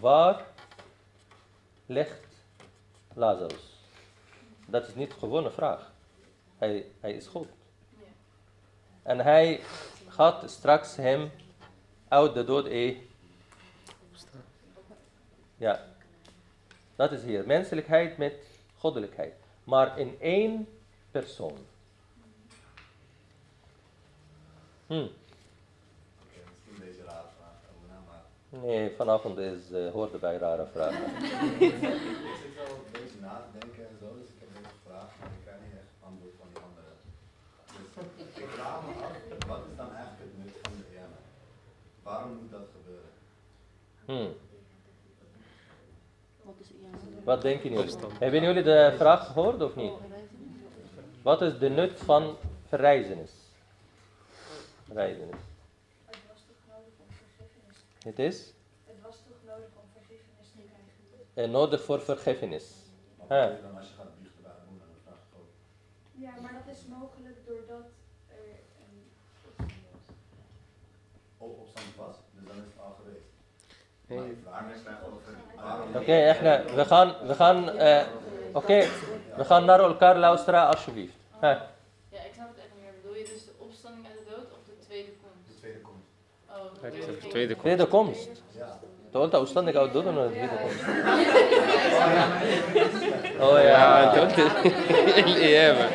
[SPEAKER 1] waar ligt Lazarus? Dat is niet gewoon een vraag. Hij, hij is goed. En hij gaat straks hem uit de dood. Ja, dat is hier. Menselijkheid met goddelijkheid. Maar in één persoon. Hm.
[SPEAKER 8] Misschien deze rare vraag.
[SPEAKER 1] Nee, vanavond is, uh, hoort bij rare vragen.
[SPEAKER 8] ik zit wel een beetje na te denken en zo, dus ik heb deze vraag, maar ik krijg niet echt antwoord van die andere. Dus ik vraag me af, wat is dan eigenlijk het nut van de ene? Waarom moet dat gebeuren?
[SPEAKER 1] Hmm.
[SPEAKER 7] Wat
[SPEAKER 1] denken jullie? Hebben jullie de vraag gehoord of niet? Wat is de nut van verreizenis? Reizenis.
[SPEAKER 10] Het was toch nodig om vergiffenis te
[SPEAKER 1] Het is
[SPEAKER 10] Het was toch nodig om vergiffenis te krijgen?
[SPEAKER 1] nodig voor vergiffenis. Ah.
[SPEAKER 14] betekent dan als je gaat biechten bij de moeder? Dat vraag ik ook.
[SPEAKER 10] Ja, maar dat is mogelijk doordat er een opstand was.
[SPEAKER 14] Dus dan is het al geweest.
[SPEAKER 1] Oké, echt, nou, we gaan, we gaan, eh, oké, we gaan naar elkaar luisteren alsjeblieft. Huh.
[SPEAKER 9] Ja, ik snap het echt niet meer. Bedoel je dus de opstanding uit de dood of de tweede komst?
[SPEAKER 14] De tweede komst.
[SPEAKER 9] Oh,
[SPEAKER 15] Ja,
[SPEAKER 9] dus
[SPEAKER 15] de
[SPEAKER 9] geen-
[SPEAKER 15] tweede komst.
[SPEAKER 1] Tweede komst.
[SPEAKER 14] Ja.
[SPEAKER 1] Toen de opstanding uit doden naar de tweede komst.
[SPEAKER 9] Oh
[SPEAKER 15] Ja,
[SPEAKER 1] ja.
[SPEAKER 15] dat is... ja, maar.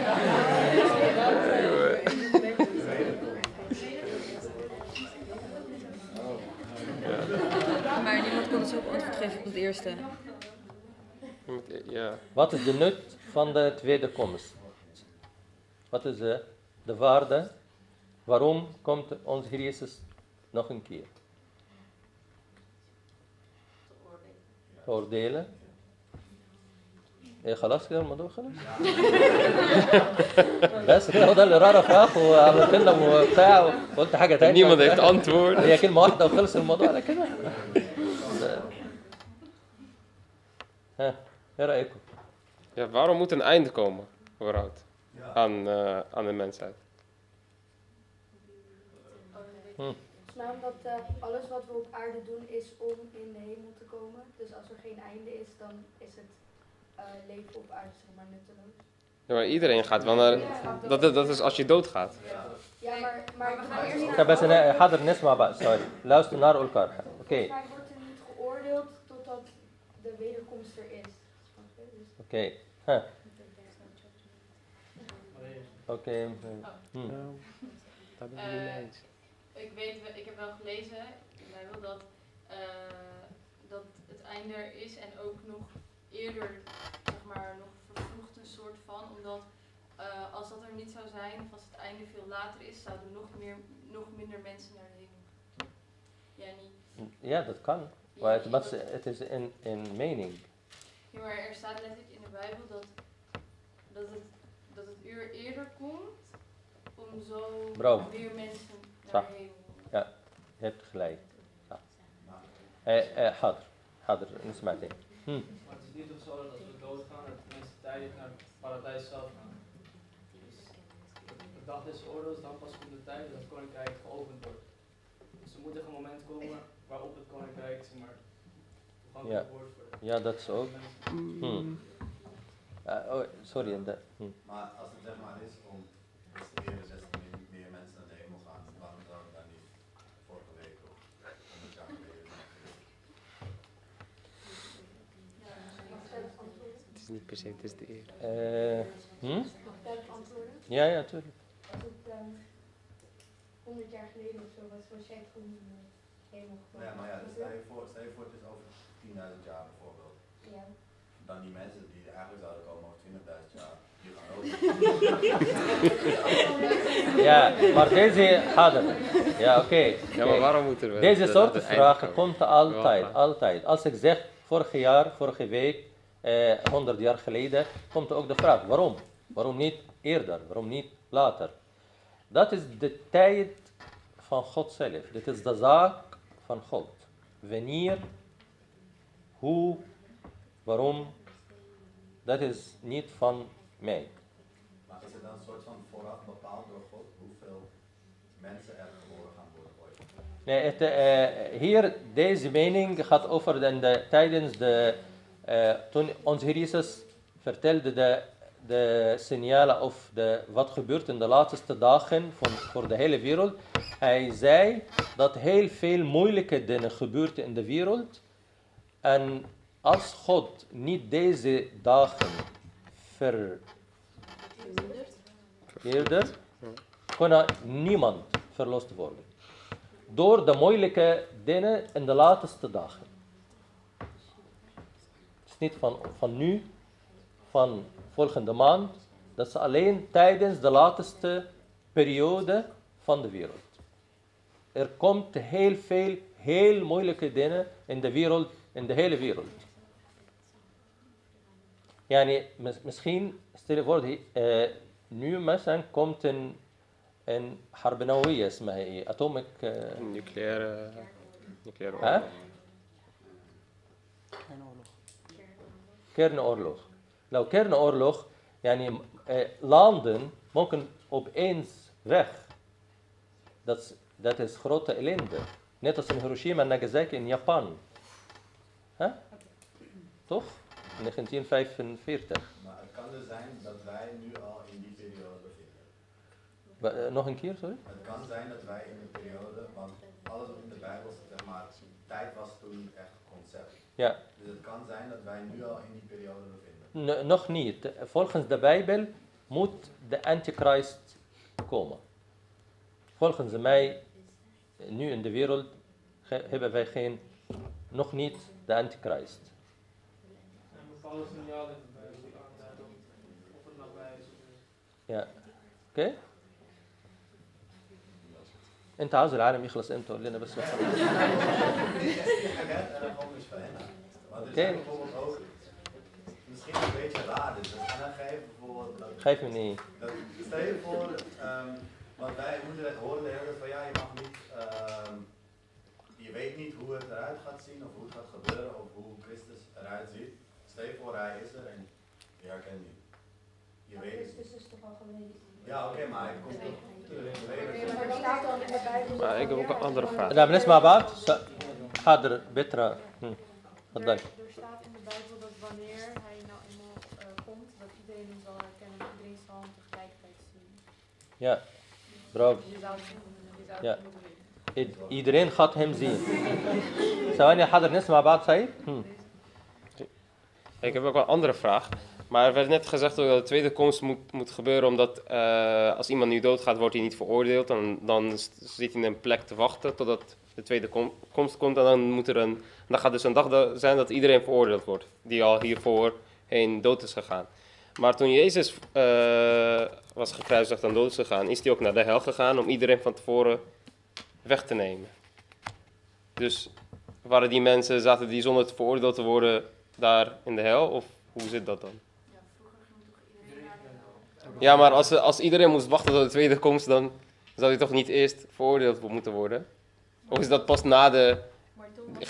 [SPEAKER 16] Maar niemand kon het ook antwoord geven op het eerste.
[SPEAKER 15] Ja.
[SPEAKER 1] Wat is de nut van de tweede komst? Wat is de, de waarde? Waarom komt onze Jezus nog een keer? Oordelen. إيه خلاص كده الموضوع خلص؟ بس كده هو ده اللي رارا فراخ وعملت لنا وبتاع وقلت حاجه تانية
[SPEAKER 15] Niemand heeft antwoord.
[SPEAKER 1] هي كلمه واحده وخلص الموضوع على كده ها ايه رايكم؟
[SPEAKER 15] Ja, waarom moet een einde komen, überhaupt,
[SPEAKER 14] Ja.
[SPEAKER 15] aan, eh, aan de mensheid?
[SPEAKER 1] Hm.
[SPEAKER 5] nam dat eh, alles wat we op aarde doen is om in de hemel te komen. Dus als er geen einde is, dan is het eh, leven op aarde zeg maar nutteloos.
[SPEAKER 15] Ja, maar iedereen gaat wel naar... Dat, dat, is als je doodgaat.
[SPEAKER 5] Ja, maar, maar we gaan eerst...
[SPEAKER 1] Ik eh, ga er niks maar sorry. Luister naar elkaar. Oké.
[SPEAKER 5] Maar wordt er niet geoordeeld totdat de wederkomst er is. Dus-
[SPEAKER 1] Oké. Oké. Hm.
[SPEAKER 15] Ik
[SPEAKER 9] weet, ik heb wel gelezen in de Bijbel dat, eh, dat het einde er is en ook nog eerder, zeg maar, nog vervroegd een soort van, omdat eh, als dat er niet zou zijn, of als het einde veel later is, zouden nog, meer, nog minder mensen naar de hemel gaan. Ja, niet.
[SPEAKER 1] ja dat kan maar het, het is in, in mening
[SPEAKER 9] Ja, maar er staat letterlijk in de Bijbel dat, dat, het, dat het uur eerder komt om zo meer mensen naar
[SPEAKER 1] Sa.
[SPEAKER 9] de hemel.
[SPEAKER 1] ja je hebt gelijk ja. eh, eh, حاضر حاضر نسمع تاني hm.
[SPEAKER 11] Maar het is niet of zo dat als we doodgaan, dat de mensen tijdelijk naar het paradijs zelf gaan. Dus de dag des oordeels, dan pas komt de tijd dat het koninkrijk geopend wordt. Dus er moet echt een moment komen waarop het koninkrijk, zeg maar, toegankelijk
[SPEAKER 1] Ja.
[SPEAKER 11] wordt voor de
[SPEAKER 1] ja dat is ook hm. Eh, oh, sorry en de- hm.
[SPEAKER 14] Maar als het zeg maar is niet
[SPEAKER 15] per se, het is de eer.
[SPEAKER 1] Uh, hm? Ja, ja, tuurlijk.
[SPEAKER 5] Als het ehm, 100 jaar geleden of zo was, was jij toen eh, helemaal.
[SPEAKER 14] Ja, maar ja, dus stel je voor, stel voor het is over 10.000 jaar bijvoorbeeld.
[SPEAKER 5] Ja.
[SPEAKER 14] Dan die mensen die eigenlijk zouden komen over 20.000 jaar, die gaan ook.
[SPEAKER 1] ja, maar deze hadden. Ja, oké.
[SPEAKER 15] Ja, maar waarom moeten we?
[SPEAKER 1] Deze
[SPEAKER 15] soorten
[SPEAKER 1] vragen komt altijd, altijd. Als ik zeg vorig jaar, vorige week, eh, 100 jaar geleden, komt ook de vraag waarom? Waarom niet eerder? Waarom niet later? Dat is de tijd van God zelf. Dit is de zaak van God. Wanneer, hoe, waarom, dat is niet van mij.
[SPEAKER 14] Maar is het dan een soort van vooraf bepaald door God hoeveel mensen er geboren gaan worden ooit?
[SPEAKER 1] Nee, het, eh, hier, deze mening gaat over de, de- tijdens de, eh, toen onze Heer Jezus vertelde de, de signalen of de, wat gebeurt in de laatste dagen van, voor de hele wereld. Hij zei dat heel veel moeilijke dingen gebeurden in de wereld. En als God niet deze dagen ver, eerder, kon niemand verlost worden door de moeilijke dingen in de laatste dagen Het is niet van, van nu, van volgende maand. Dat is alleen tijdens de laatste periode van de wereld. Er komt heel veel heel moeilijke dingen in de wereld, in de hele wereld. Yani, mis- misschien, stel je voor, die, eh, nu مثلا komt een, een حرب نووية اسمها ايه؟ atomic eh,
[SPEAKER 15] Nucleaire... nucleaire
[SPEAKER 1] kernoorlog. Nou, kernoorlog, yani, eh, landen mogen opeens weg. Dat, is- dat is grote ellende. Net als in Hiroshima en Nagasaki in Japan. Hè? Toch? In 1945.
[SPEAKER 14] Maar het kan dus zijn dat wij nu al in die periode bevinden.
[SPEAKER 1] Eh, nog een keer, sorry?
[SPEAKER 14] Het kan zijn dat wij in de periode, want alles wat in de Bijbel, zeg maar, tijd was toen echt concept.
[SPEAKER 1] Ja.
[SPEAKER 14] Dus het kan zijn dat wij nu al in die periode bevinden.
[SPEAKER 1] N- nog niet. Volgens de Bijbel moet de Antichrist komen. Volgens mij, nu in de wereld, hebben wij geen, nog niet de Antichrist.
[SPEAKER 11] En bepaalde signalen of het nabij is.
[SPEAKER 1] Ja. اوكي انت عاوز العالم يخلص امتى قول لنا بس
[SPEAKER 14] En dan gewoon eens verrennen. Want er zijn
[SPEAKER 1] Oké.
[SPEAKER 14] bijvoorbeeld ook misschien een beetje raar. Dus en dan ga je bijvoorbeeld. Dat,
[SPEAKER 1] Geef me niet.
[SPEAKER 14] dat, stel je voor, ehm, want wij moeten het horen de hele tijd van ja, je mag niet. ehm, je weet niet hoe het eruit gaat zien of hoe het gaat gebeuren of hoe Christus eruit ziet. Stel je voor, hij is er en je herkent niet. Je weet het niet.
[SPEAKER 10] Christus is toch al geweest?
[SPEAKER 14] Ja, oké, maar hij komt toch terug. Je weet het
[SPEAKER 10] Maar
[SPEAKER 14] niet.
[SPEAKER 10] er staat dan in de Bijbel.
[SPEAKER 15] Maar ik heb ook een andere vraag.
[SPEAKER 1] لا بنسمع بعض س- حاضر بترا هم. تفضل
[SPEAKER 6] Er, er staat in de Bijbel dat wanneer hij nou eenmaal eh, komt, dat iedereen hem zal herkennen. en Iedereen zal hem tegelijkertijd zien.
[SPEAKER 1] Ja, bravo.
[SPEAKER 6] Je zou het, je zou het
[SPEAKER 1] Ja.
[SPEAKER 6] moeten weten.
[SPEAKER 1] إد- iedereen gaat hem zien ثواني حاضر نسمع بعض سعيد هم.
[SPEAKER 15] Ik heb ook wel een andere vraag. Maar er werd net gezegd dat de tweede komst moet, moet gebeuren omdat eh, als iemand nu doodgaat, wordt hij niet veroordeeld. Dan, dan zit hij in een plek te wachten totdat de tweede kom- komst komt. En dan, moet er een, dan gaat dus een dag da- zijn dat iedereen veroordeeld wordt. Die al hiervoor heen dood is gegaan. Maar toen Jezus eh, was gekruisigd en dood is gegaan, is hij ook naar de hel gegaan om iedereen van tevoren weg te nemen. Dus waren die mensen, zaten die zonder te veroordeeld te worden daar in de hel? Of hoe zit dat dan? Ja, maar als, als iedereen moest wachten tot de tweede komst, dan zou hij toch niet eerst veroordeeld moeten worden? Of is dat pas na de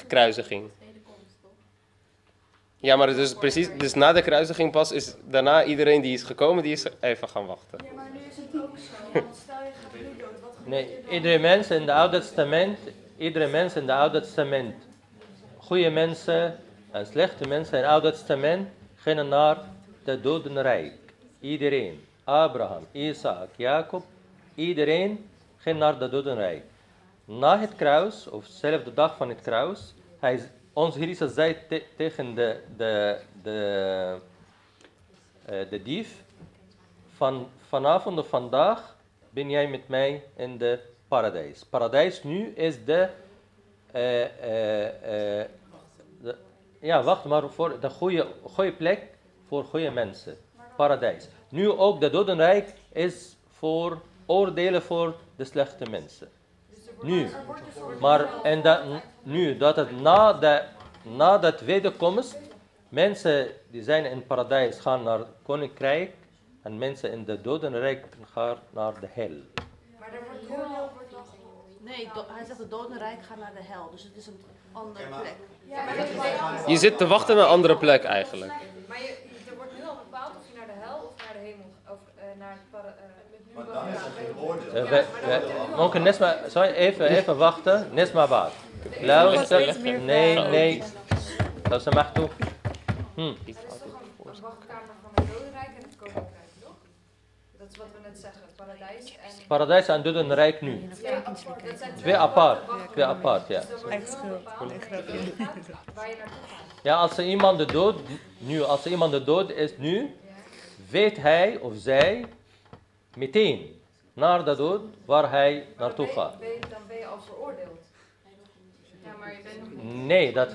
[SPEAKER 15] kruisiging? Ja, maar dus precies, dus na de kruisiging pas is daarna iedereen die is gekomen, die is even gaan wachten.
[SPEAKER 10] Ja, maar nu is het ook zo. Want stel je gaat nu dood, wat gebeurt
[SPEAKER 1] Nee,
[SPEAKER 10] er
[SPEAKER 1] iedere mens in het Oude Testament, iedere mens in het Oude Testament, goede mensen en slechte mensen in het Oude Testament gingen naar het dodenrijk. Iedereen. Abraham, Isaac, Jacob, iedereen ging naar het dodenrijk. Na het kruis, of dezelfde dag van het kruis, hij, Heer Jezus zei te- tegen de, de, de, eh, de dief, van, vanavond of vandaag ben jij met mij in de paradijs. Paradijs nu is de, eh, eh, de- ja, wacht maar voor de goede, goede plek voor goede mensen. Paradijs. Nu ook de dodenrijk is voor oordelen voor de slechte mensen. Nu. Maar en dat, nu dat het na de, na de tweede komst, mensen die zijn in paradijs gaan naar het koninkrijk en mensen in de dodenrijk gaan naar de hel.
[SPEAKER 7] Maar er wordt oordeel dan Nee, hij zegt de dodenrijk gaat naar de hel. Dus het is een andere plek.
[SPEAKER 10] Dat
[SPEAKER 15] Je zit te wachten naar een andere plek eigenlijk.
[SPEAKER 17] Maar je, er wordt nu al bepaald of naar de hemel, of eh, eh, naar het eh, eh,
[SPEAKER 14] Maar dan is er geen
[SPEAKER 1] orde. We, we mogen Nesma, sorry, even, even wachten. Nesma Baat.
[SPEAKER 14] Luister.
[SPEAKER 1] Nee, nee. Oh, dat ze
[SPEAKER 17] mag toe. Hm. Een wachtkamer van het Dodenrijk en het Koninkrijk, toch? Dat is wat we net zeggen. Paradijs en...
[SPEAKER 1] Paradijs en Dodenrijk nu.
[SPEAKER 17] Ja,
[SPEAKER 1] Twee apart. Twee apart, ja.
[SPEAKER 17] Echt schuld.
[SPEAKER 1] Ja, als er iemand de dood, nu, als er iemand de dood is nu, weet hij of zij meteen naar de dood waar hij naartoe gaat.
[SPEAKER 17] Dan ben je al veroordeeld.
[SPEAKER 9] Ja, maar je bent nog niet.
[SPEAKER 1] Nee, dat,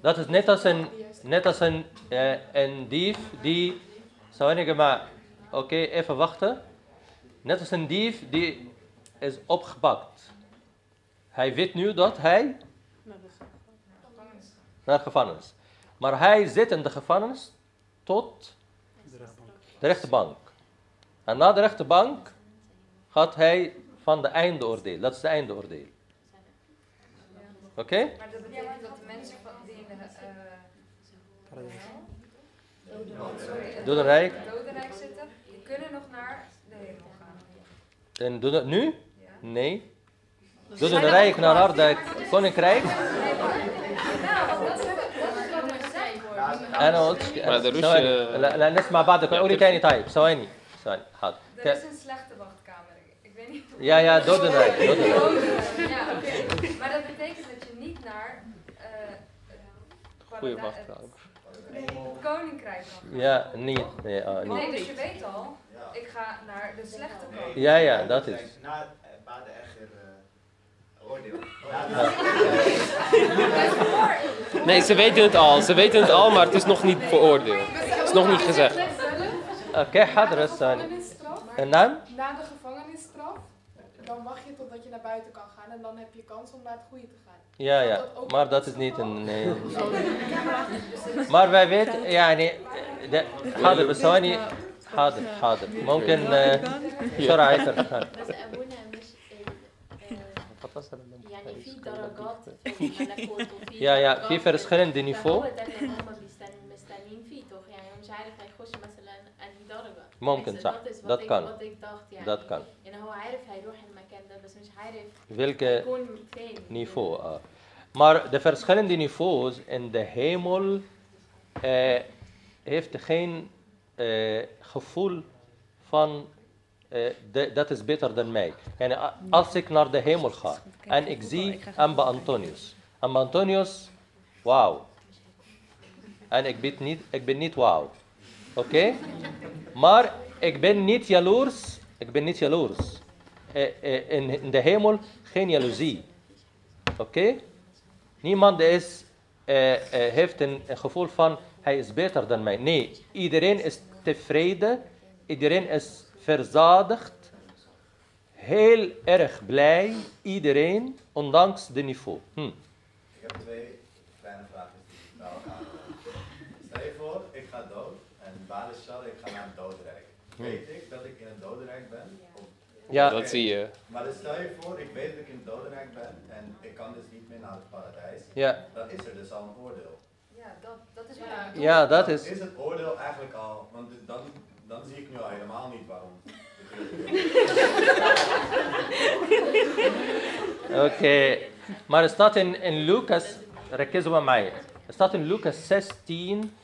[SPEAKER 1] dat is net als een, net als een, eh, een dief die. Sorry, maar oké, even wachten. Net als een dief die is opgepakt. Hij weet nu dat hij Naar de gevangenis. Maar hij zit in de gevangenis tot de rechterbank. En na de rechterbank gaat hij van de eindeoordeel. Dat is de eindeoordeel. Oké?
[SPEAKER 17] Maar dat betekent dat de mensen van die in de eh
[SPEAKER 1] Dodenrijk.
[SPEAKER 17] dodenrijk zitten, die kunnen nog naar de hemel gaan.
[SPEAKER 1] En doe dat nu? Nee. Doe een rijk naar Harderwijk koninkrijk.
[SPEAKER 17] Nou, want dat is dat is wat er gezegd wordt.
[SPEAKER 1] أنا قلت
[SPEAKER 15] ما قدروش-
[SPEAKER 1] ثواني لا, لا نسمع بعض قولي تاني طيب ثواني ثواني حاضر
[SPEAKER 17] Er is een slechte wachtkamer. Ik weet niet hoe-
[SPEAKER 1] Ja, ja, dodenrijk, dodenrijk.
[SPEAKER 17] Ja, oké. Maar dat betekent dat je niet naar eh, het
[SPEAKER 15] Goeie
[SPEAKER 17] parada-
[SPEAKER 15] wachtkamer.
[SPEAKER 17] het koninkrijk kan gaan.
[SPEAKER 1] Ja, niet. Nee, ah,
[SPEAKER 17] Nee,
[SPEAKER 1] niet.
[SPEAKER 17] dus je weet al, ik ga naar de slechte kant.
[SPEAKER 1] Ja, ja, dat is.
[SPEAKER 8] Na het oordeel.
[SPEAKER 15] Nee, ze weten het al. Ze weten het al, maar het is nog niet veroordeeld. Het is nog niet gezegd.
[SPEAKER 1] Oké, حاضر ثاني
[SPEAKER 6] gevangenisstraf.
[SPEAKER 1] نعم
[SPEAKER 6] Na de gevangenisstraf, dan wacht je totdat je naar buiten kan gaan en dan heb je kans om naar het goede te gaan.
[SPEAKER 1] Ja, ja, maar dat is niet een. Nee. Maar wij weten, يعني ده- حاضر بس ثواني حاضر حاضر ممكن آه، بسرعة يكر
[SPEAKER 3] بس أبونا مش ال- يعني في درجات في الملكوت وفي
[SPEAKER 1] Ja, ja,
[SPEAKER 3] درجات
[SPEAKER 1] في verschillende
[SPEAKER 3] فهو
[SPEAKER 1] niveau.
[SPEAKER 3] ده اللي هم بيستن- مستنيين فيه toch يعني هو مش عارف هيخش مثلا أنهي درجة
[SPEAKER 1] ممكن
[SPEAKER 3] بس
[SPEAKER 1] صح
[SPEAKER 3] dat is wat
[SPEAKER 1] dat
[SPEAKER 3] ik-
[SPEAKER 1] kan
[SPEAKER 3] wat ik dacht يعني
[SPEAKER 1] dat kan
[SPEAKER 3] يعني هو عارف هيروح المكان ده بس مش عارف
[SPEAKER 1] welke
[SPEAKER 3] هيكون فين
[SPEAKER 1] niveau ah. maar de verschillende niveaus in de hemel eh, heeft geen eh, gevoel van eh, de- dat is beter dan mij. Yani, a- als ik naar de hemel ga en ik zie Amba Antonius. Amba Antonius wauw. En ik ben niet, ik ben niet wauw. Oké? Maar ik ben niet jaloers ik ben niet jaloers. Eh, eh, in, de hemel geen jaloezie. Oké? Niemand is, eh, eh, heeft een, een gevoel van hij is beter dan mij. Nee, iedereen is tevreden, iedereen is verzadigd, heel erg blij, iedereen, ondanks de niveau. Hm.
[SPEAKER 14] Ik heb twee kleine vragen die bij elkaar. Stel je voor, ik ga dood en Badeshal, ik ga naar het dodenrijk.
[SPEAKER 1] Hm.
[SPEAKER 14] Weet ik dat ik in het dodenrijk ben? Of-
[SPEAKER 1] Ja.
[SPEAKER 15] Dat zie je.
[SPEAKER 14] Maar dus stel je voor, ik weet dat ik in het dodenrijk ben en ik kan dus niet meer naar het paradijs.
[SPEAKER 1] Ja.
[SPEAKER 14] Dan is er dus al een oordeel.
[SPEAKER 17] Ja, dat, dat is wat
[SPEAKER 3] Ja.
[SPEAKER 1] dat
[SPEAKER 14] Dan
[SPEAKER 1] is-
[SPEAKER 14] Is het oordeel eigenlijk al, want dan, dan zie ik nu al helemaal niet waarom.
[SPEAKER 1] Oké, maar er staat in, in Lucas, rekkees we mij. Het staat in Lucas 16,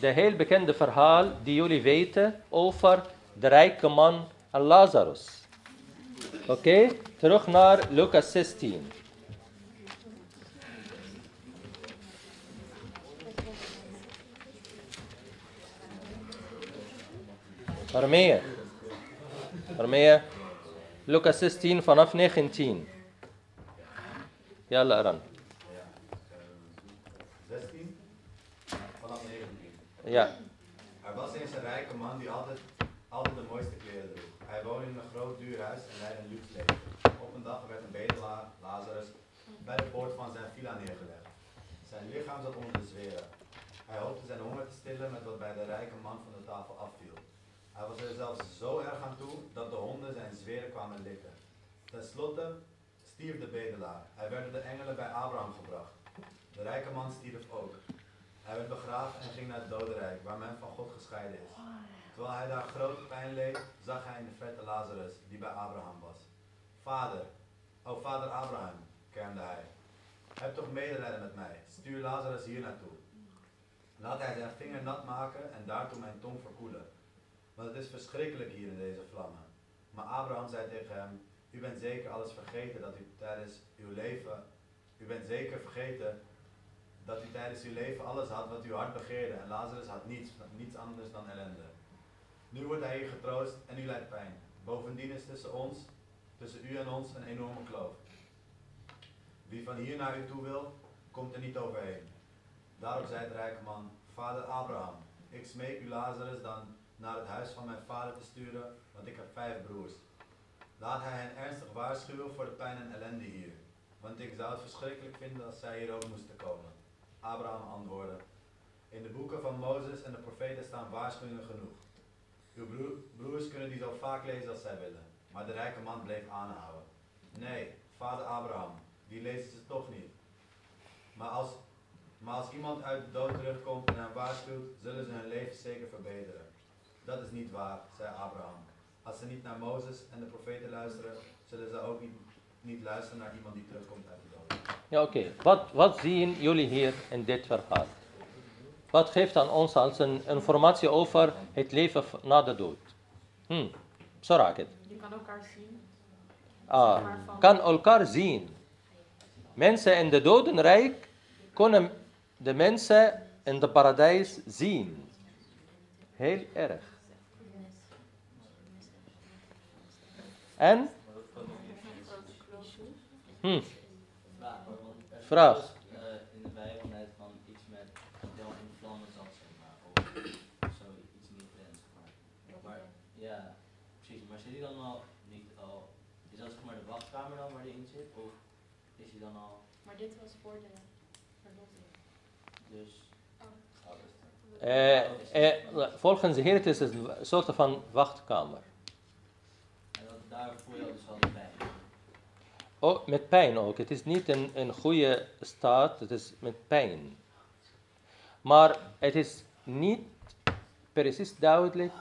[SPEAKER 1] de heel bekende verhaal die jullie weten over de rijke man en Lazarus. Oké, terug naar Lucas 16. Romeinen. Romeinen. Lucas 16 vanaf 19.
[SPEAKER 14] Jalla Aran.
[SPEAKER 1] Ja.
[SPEAKER 14] Er was eens een rijke man die altijd, altijd de mooiste kleren droeg. Hij woonde in een groot duur huis en leidde een luxe leven. Op een dag werd een bedelaar, Lazarus, bij de poort van zijn villa neergelegd. Zijn lichaam zat onder de zweren. Hij hoopte zijn honger te stillen met wat bij de rijke man van de tafel afviel. Hij was er zelfs zo erg aan toe dat de honden zijn zweren kwamen likken. Ten slotte stierf de bedelaar. Hij werd door de engelen bij Abraham gebracht. De rijke man stierf ook. Hij werd begraven en ging naar het dodenrijk, waar men van God gescheiden is. Terwijl hij daar grote pijn leed, zag hij in de verte Lazarus, die bij Abraham was. Vader, o vader Abraham, kermde hij. Heb toch medelijden met mij, stuur Lazarus hier naartoe. Laat hij zijn vinger nat maken en daartoe mijn tong verkoelen. Want het is verschrikkelijk hier in deze vlammen. Maar Abraham zei tegen hem, u bent zeker alles vergeten dat u tijdens uw leven, u bent zeker vergeten dat u tijdens uw leven alles had wat uw hart begeerde en Lazarus had niets, niets anders dan ellende. Nu wordt hij hier getroost en u lijdt pijn. Bovendien is tussen ons, tussen u en ons, een enorme kloof. Wie van hier naar u toe wil, komt er niet overheen. Daarop zei de rijke man, vader Abraham, ik smeek u Lazarus dan naar het huis van mijn vader te sturen, want ik heb vijf broers. Laat hij hen ernstig waarschuwen voor de pijn en ellende hier. want ik zou het verschrikkelijk vinden als zij hier ook moesten komen. Abraham antwoordde, in de boeken van Mozes en de profeten staan waarschuwingen genoeg. Uw broer- broers kunnen die zo vaak lezen als zij willen. Maar de rijke man bleef aanhouden. Nee, vader Abraham, die lezen ze toch niet. Maar als, maar als iemand uit de dood terugkomt en hen waarschuwt, zullen ze hun leven zeker verbeteren. Dat is niet waar, zei Abraham. Als ze niet naar Mozes en de profeten luisteren, zullen ze ook niet, niet luisteren naar iemand die terugkomt uit de dood.
[SPEAKER 1] Ja, oké. Wat, wat zien jullie hier in dit verhaal? Wat geeft aan ons als een informatie over het leven na de dood? Hm, zo raak het.
[SPEAKER 6] Je kan elkaar zien.
[SPEAKER 1] Ah, kan elkaar zien. Mensen in de dodenrijk kunnen de mensen in de paradijs zien. Heel erg. En? Hm.
[SPEAKER 18] Vraag, in de Bijbel net van iets met dat wel in vlammen zeg maar. Of zoiets niet in, zeg maar. Maar ja, precies. Maar zit hij dan al niet al. Is dat zeg maar de wachtkamer dan waar hij in zit? Of is hij dan al.
[SPEAKER 3] Maar dit was voor de verlossing.
[SPEAKER 18] Dus.
[SPEAKER 1] Eh, eh, volgens de Heer het is het een soort van wachtkamer.
[SPEAKER 18] Daar voel je dus de pijn.
[SPEAKER 1] Oh, met pijn ook. Het is niet in een goede staat, het is met pijn. Maar het is niet precies duidelijk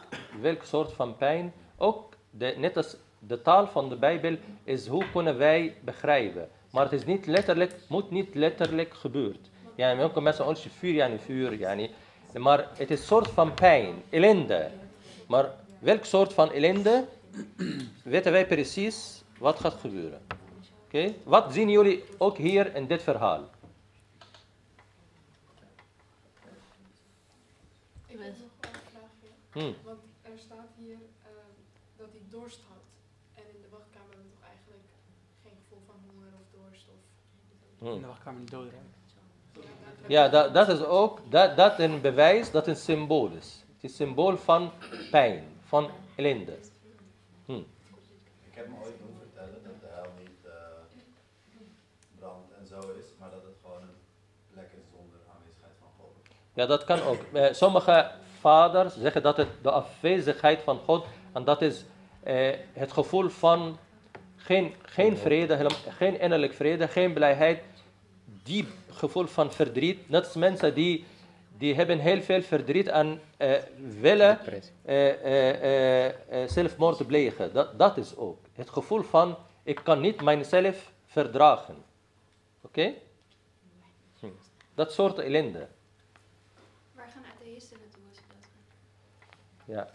[SPEAKER 1] welk soort van pijn. Ook de, net als de taal van de Bijbel is hoe kunnen wij begrijpen. Maar het is niet letterlijk, moet niet letterlijk gebeurd. Ja, welke mensen ons vuur, ja, vuur, ja. Maar het is een soort van pijn, ellende. Maar welk soort van ellende weten wij precies wat gaat gebeuren. Oké, wat zien jullie ook hier in dit verhaal?
[SPEAKER 6] Ik heb nog een vraagje.
[SPEAKER 1] Hmm.
[SPEAKER 6] Want er staat hier ehm, dat hij dorst had. En in de wachtkamer hebben we toch eigenlijk geen gevoel van honger of dorst of...
[SPEAKER 1] Hmm.
[SPEAKER 4] In de wachtkamer niet doodrijden.
[SPEAKER 1] Ja, dat, dat is ook dat, dat een bewijs dat een symbool is. Het is een symbool van pijn, van ellende. Hm.
[SPEAKER 14] Ik heb me ooit doen vertellen dat de hel niet eh, brand en zo is, maar dat het gewoon een plek is zonder aanwezigheid van God.
[SPEAKER 1] Ja, dat kan ook. Eh, Sommige vaders zeggen dat het de afwezigheid van God, en dat is eh, het gevoel van geen, geen vrede, helemaal- geen innerlijk vrede, geen blijheid, diep gevoel van verdriet. Net als mensen die, die hebben heel veel verdriet en eh, willen eh, eh, eh, eh, zelfmoord plegen. Dat, dat is ook het gevoel van ik kan niet mijzelf verdragen. Oké? Hm. Dat soort ellende.
[SPEAKER 9] Waar gaan atheïsten naartoe als ze doodgaan?
[SPEAKER 1] Ja.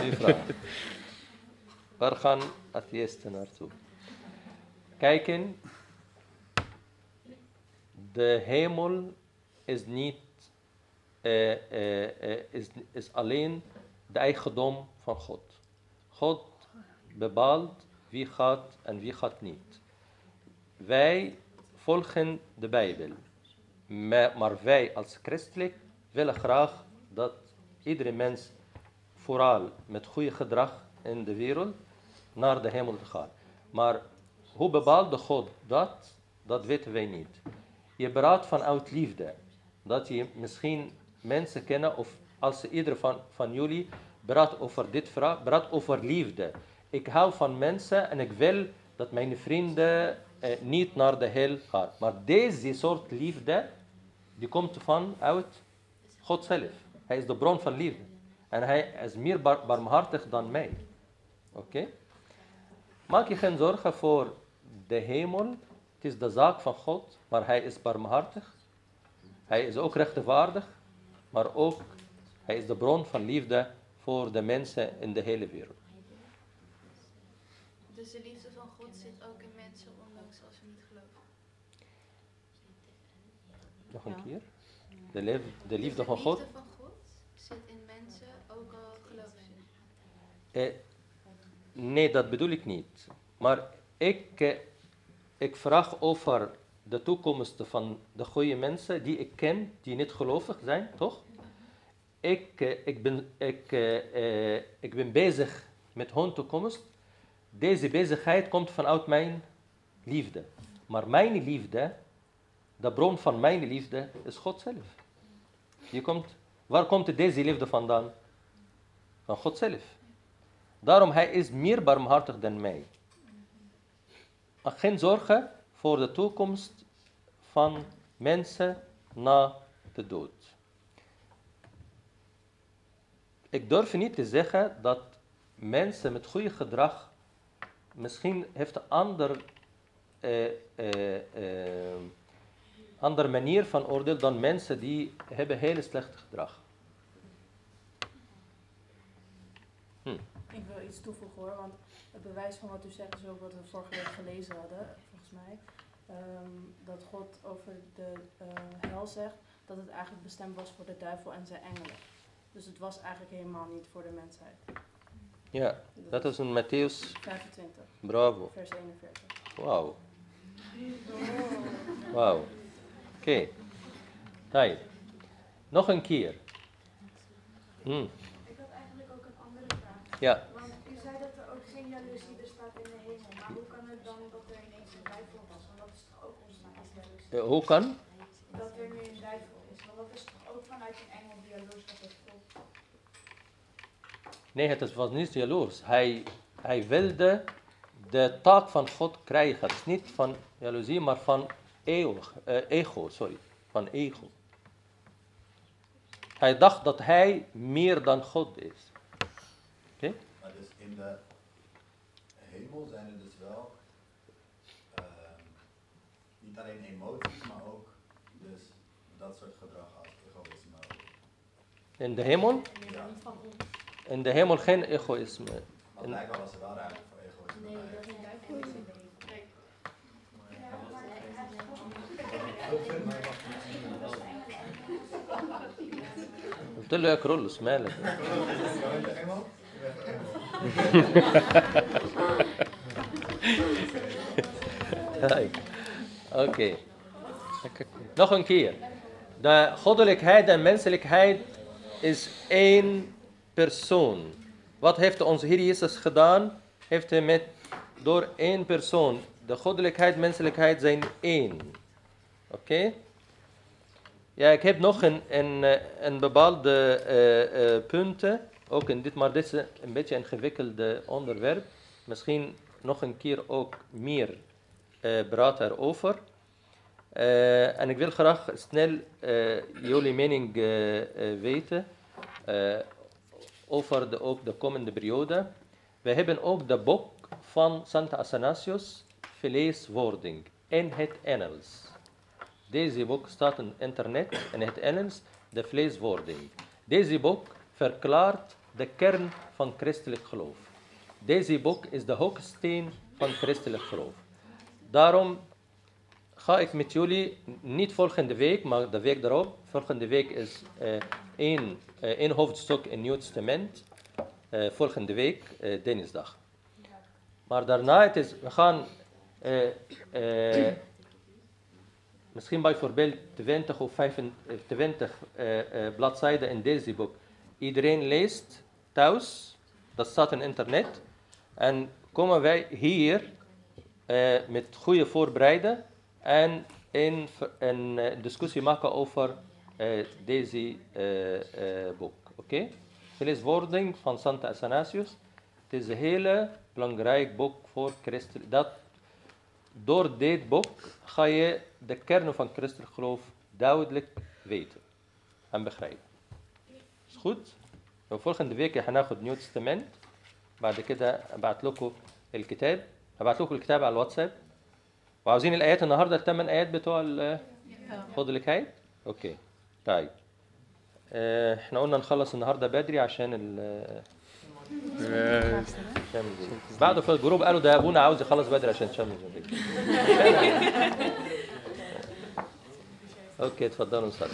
[SPEAKER 1] Die vraag. Waar gaan atheïsten naartoe? Kijken, de hemel is niet, eh, eh, eh, is, is alleen de eigendom van God. God bepaalt wie gaat en wie gaat niet. Wij volgen de Bijbel. Maar, wij als christelijk willen graag dat iedere mens vooral met goede gedrag in de wereld naar de hemel gaat. Maar hoe bepaalde God dat? Dat weten wij niet. Je praat vanuit liefde. Dat je misschien mensen kennen of als ieder van, van jullie praat over dit vraag, praat over liefde. Ik hou van mensen en ik wil dat mijn vrienden eh, niet naar de hel gaan. Maar deze soort liefde, die komt vanuit God zelf. Hij is de bron van liefde. En hij is meer bar barmhartig dan mij. Oké? Maak je geen zorgen voor de hemel. Het is de zaak van God, maar hij is barmhartig. Hij is ook rechtvaardig, maar ook hij is de bron van liefde voor de mensen in de hele wereld.
[SPEAKER 9] Dus de liefde van God zit ook in mensen, ondanks als ze niet geloven.
[SPEAKER 1] Nog een keer. De, lief- de liefde van God.
[SPEAKER 9] De liefde van God zit in mensen, ook al geloven ze niet.
[SPEAKER 1] Eh, nee, dat bedoel ik niet. Maar ik, eh, ik vraag over de toekomst van de goede mensen die ik ken, die niet gelovig zijn, toch? Ik, eh, ik, ben, ik, eh, eh, ik ben bezig met hun toekomst. Deze bezigheid komt vanuit mijn liefde. Maar mijn liefde, de bron van mijn liefde, is God zelf. Komt, waar komt deze liefde vandaan? Van God zelf. Daarom, hij is meer barmhartig dan mij. Geen zorgen voor de toekomst van mensen na de dood. Ik durf niet te zeggen dat mensen met goede gedrag misschien heeft een ander, eh, eh, eh, andere manier van oordeel dan mensen die hebben heel slecht gedrag. Hm.
[SPEAKER 7] Ik wil iets toevoegen hoor, want het bewijs van wat u zegt is ook wat we vorige week gelezen hadden, volgens mij. Ehm, dat God over de eh, hel zegt dat het eigenlijk bestemd was voor de duivel en zijn engelen. Dus het was eigenlijk helemaal niet voor de mensheid.
[SPEAKER 1] Ja, dat is een Matthäus.
[SPEAKER 7] 25.
[SPEAKER 1] Bravo.
[SPEAKER 7] Vers 41.
[SPEAKER 1] Wauw. Wauw. Oké. Okay. Nog een keer. Hm.
[SPEAKER 10] Ik had eigenlijk ook een andere vraag.
[SPEAKER 1] Ja.
[SPEAKER 10] Want u zei dat er ook geen jaloezie bestaat in de hemel. Maar hoe kan het dan dat er ineens een duivel was? Want dat is toch ook ontstaan
[SPEAKER 1] Eh, hoe kan?
[SPEAKER 10] Dat er nu een duivel is. Want dat is toch ook vanuit een engel die jaloers was op God?
[SPEAKER 1] Nee, het was niet jaloers. Hij, hij wilde de taak van God krijgen. Het is niet van jaloezie, maar van ego, eh, ego sorry. Van ego. Hij dacht dat hij meer dan God is. Oké?
[SPEAKER 14] Maar dus in de hemel zijn er dus wel ehm, niet alleen emoties, maar ook dus dat soort gedrag als egoïsme.
[SPEAKER 1] In de hemel?
[SPEAKER 14] Ja.
[SPEAKER 1] In de hemel geen egoïsme.
[SPEAKER 14] Maar
[SPEAKER 1] In-
[SPEAKER 14] blijkbaar was er wel ruimte voor egoïsme.
[SPEAKER 6] Nee, dat is een duivel. Kijk.
[SPEAKER 1] قلت له يا كرولوس مالك Kijk. Oké. Nog een keer. De goddelijkheid en menselijkheid is één persoon. Wat heeft onze Heer Jezus gedaan? Heeft hij met, door één persoon. De goddelijkheid en menselijkheid zijn één. Oké? Ja, ik heb nog een, een, eh, een bepaalde eh, punten. Ook in dit, maar dit is een beetje een ingewikkelde onderwerp. Misschien nog een keer ook meer praat erover. Eh, en ik wil graag snel eh, jullie mening eh, eh, weten eh, over de, ook de komende periode. We hebben ook de boek van Santa Athanasius, Vleeswording, in het Engels. Deze boek staat op internet in het Engels, de vleeswording. Deze boek verklaart de kern van christelijk geloof. Deze boek is de hoeksteen van christelijk geloof. Daarom ga ik met jullie, niet volgende week, maar de week daarop. Volgende week is eh, één, eh, één hoofdstuk in Nieuw Testament. Eh, volgende week, dinsdag. Maar daarna, het is, we gaan misschien bijvoorbeeld 20 of 25 eh, eh, bladzijden in deze boek. Iedereen leest thuis, dat staat in internet. En komen wij hier eh, met goede voorbereiden en een, een eh, discussie maken over eh, deze eh, eh, boek. Oké? Vleeswording van Santa Athanasius. Het is een hele belangrijk boek voor christen. Dat door dit boek ga je de kern van christelijk geloof duidelijk weten en begrijpen. Is goed? وفولخن دفيك هناخد نيو تستمنت بعد كده ابعت لكم الكتاب هبعت لكم الكتاب على الواتساب وعاوزين الآيات النهارده الثمان آيات بتوع خد الكتاب أوكي طيب آه، إحنا قلنا نخلص النهارده بدري عشان ال النسيم. بعده في الجروب قالوا ده أبونا عاوز يخلص بدري عشان النسيم. أوكي اتفضلوا نصلي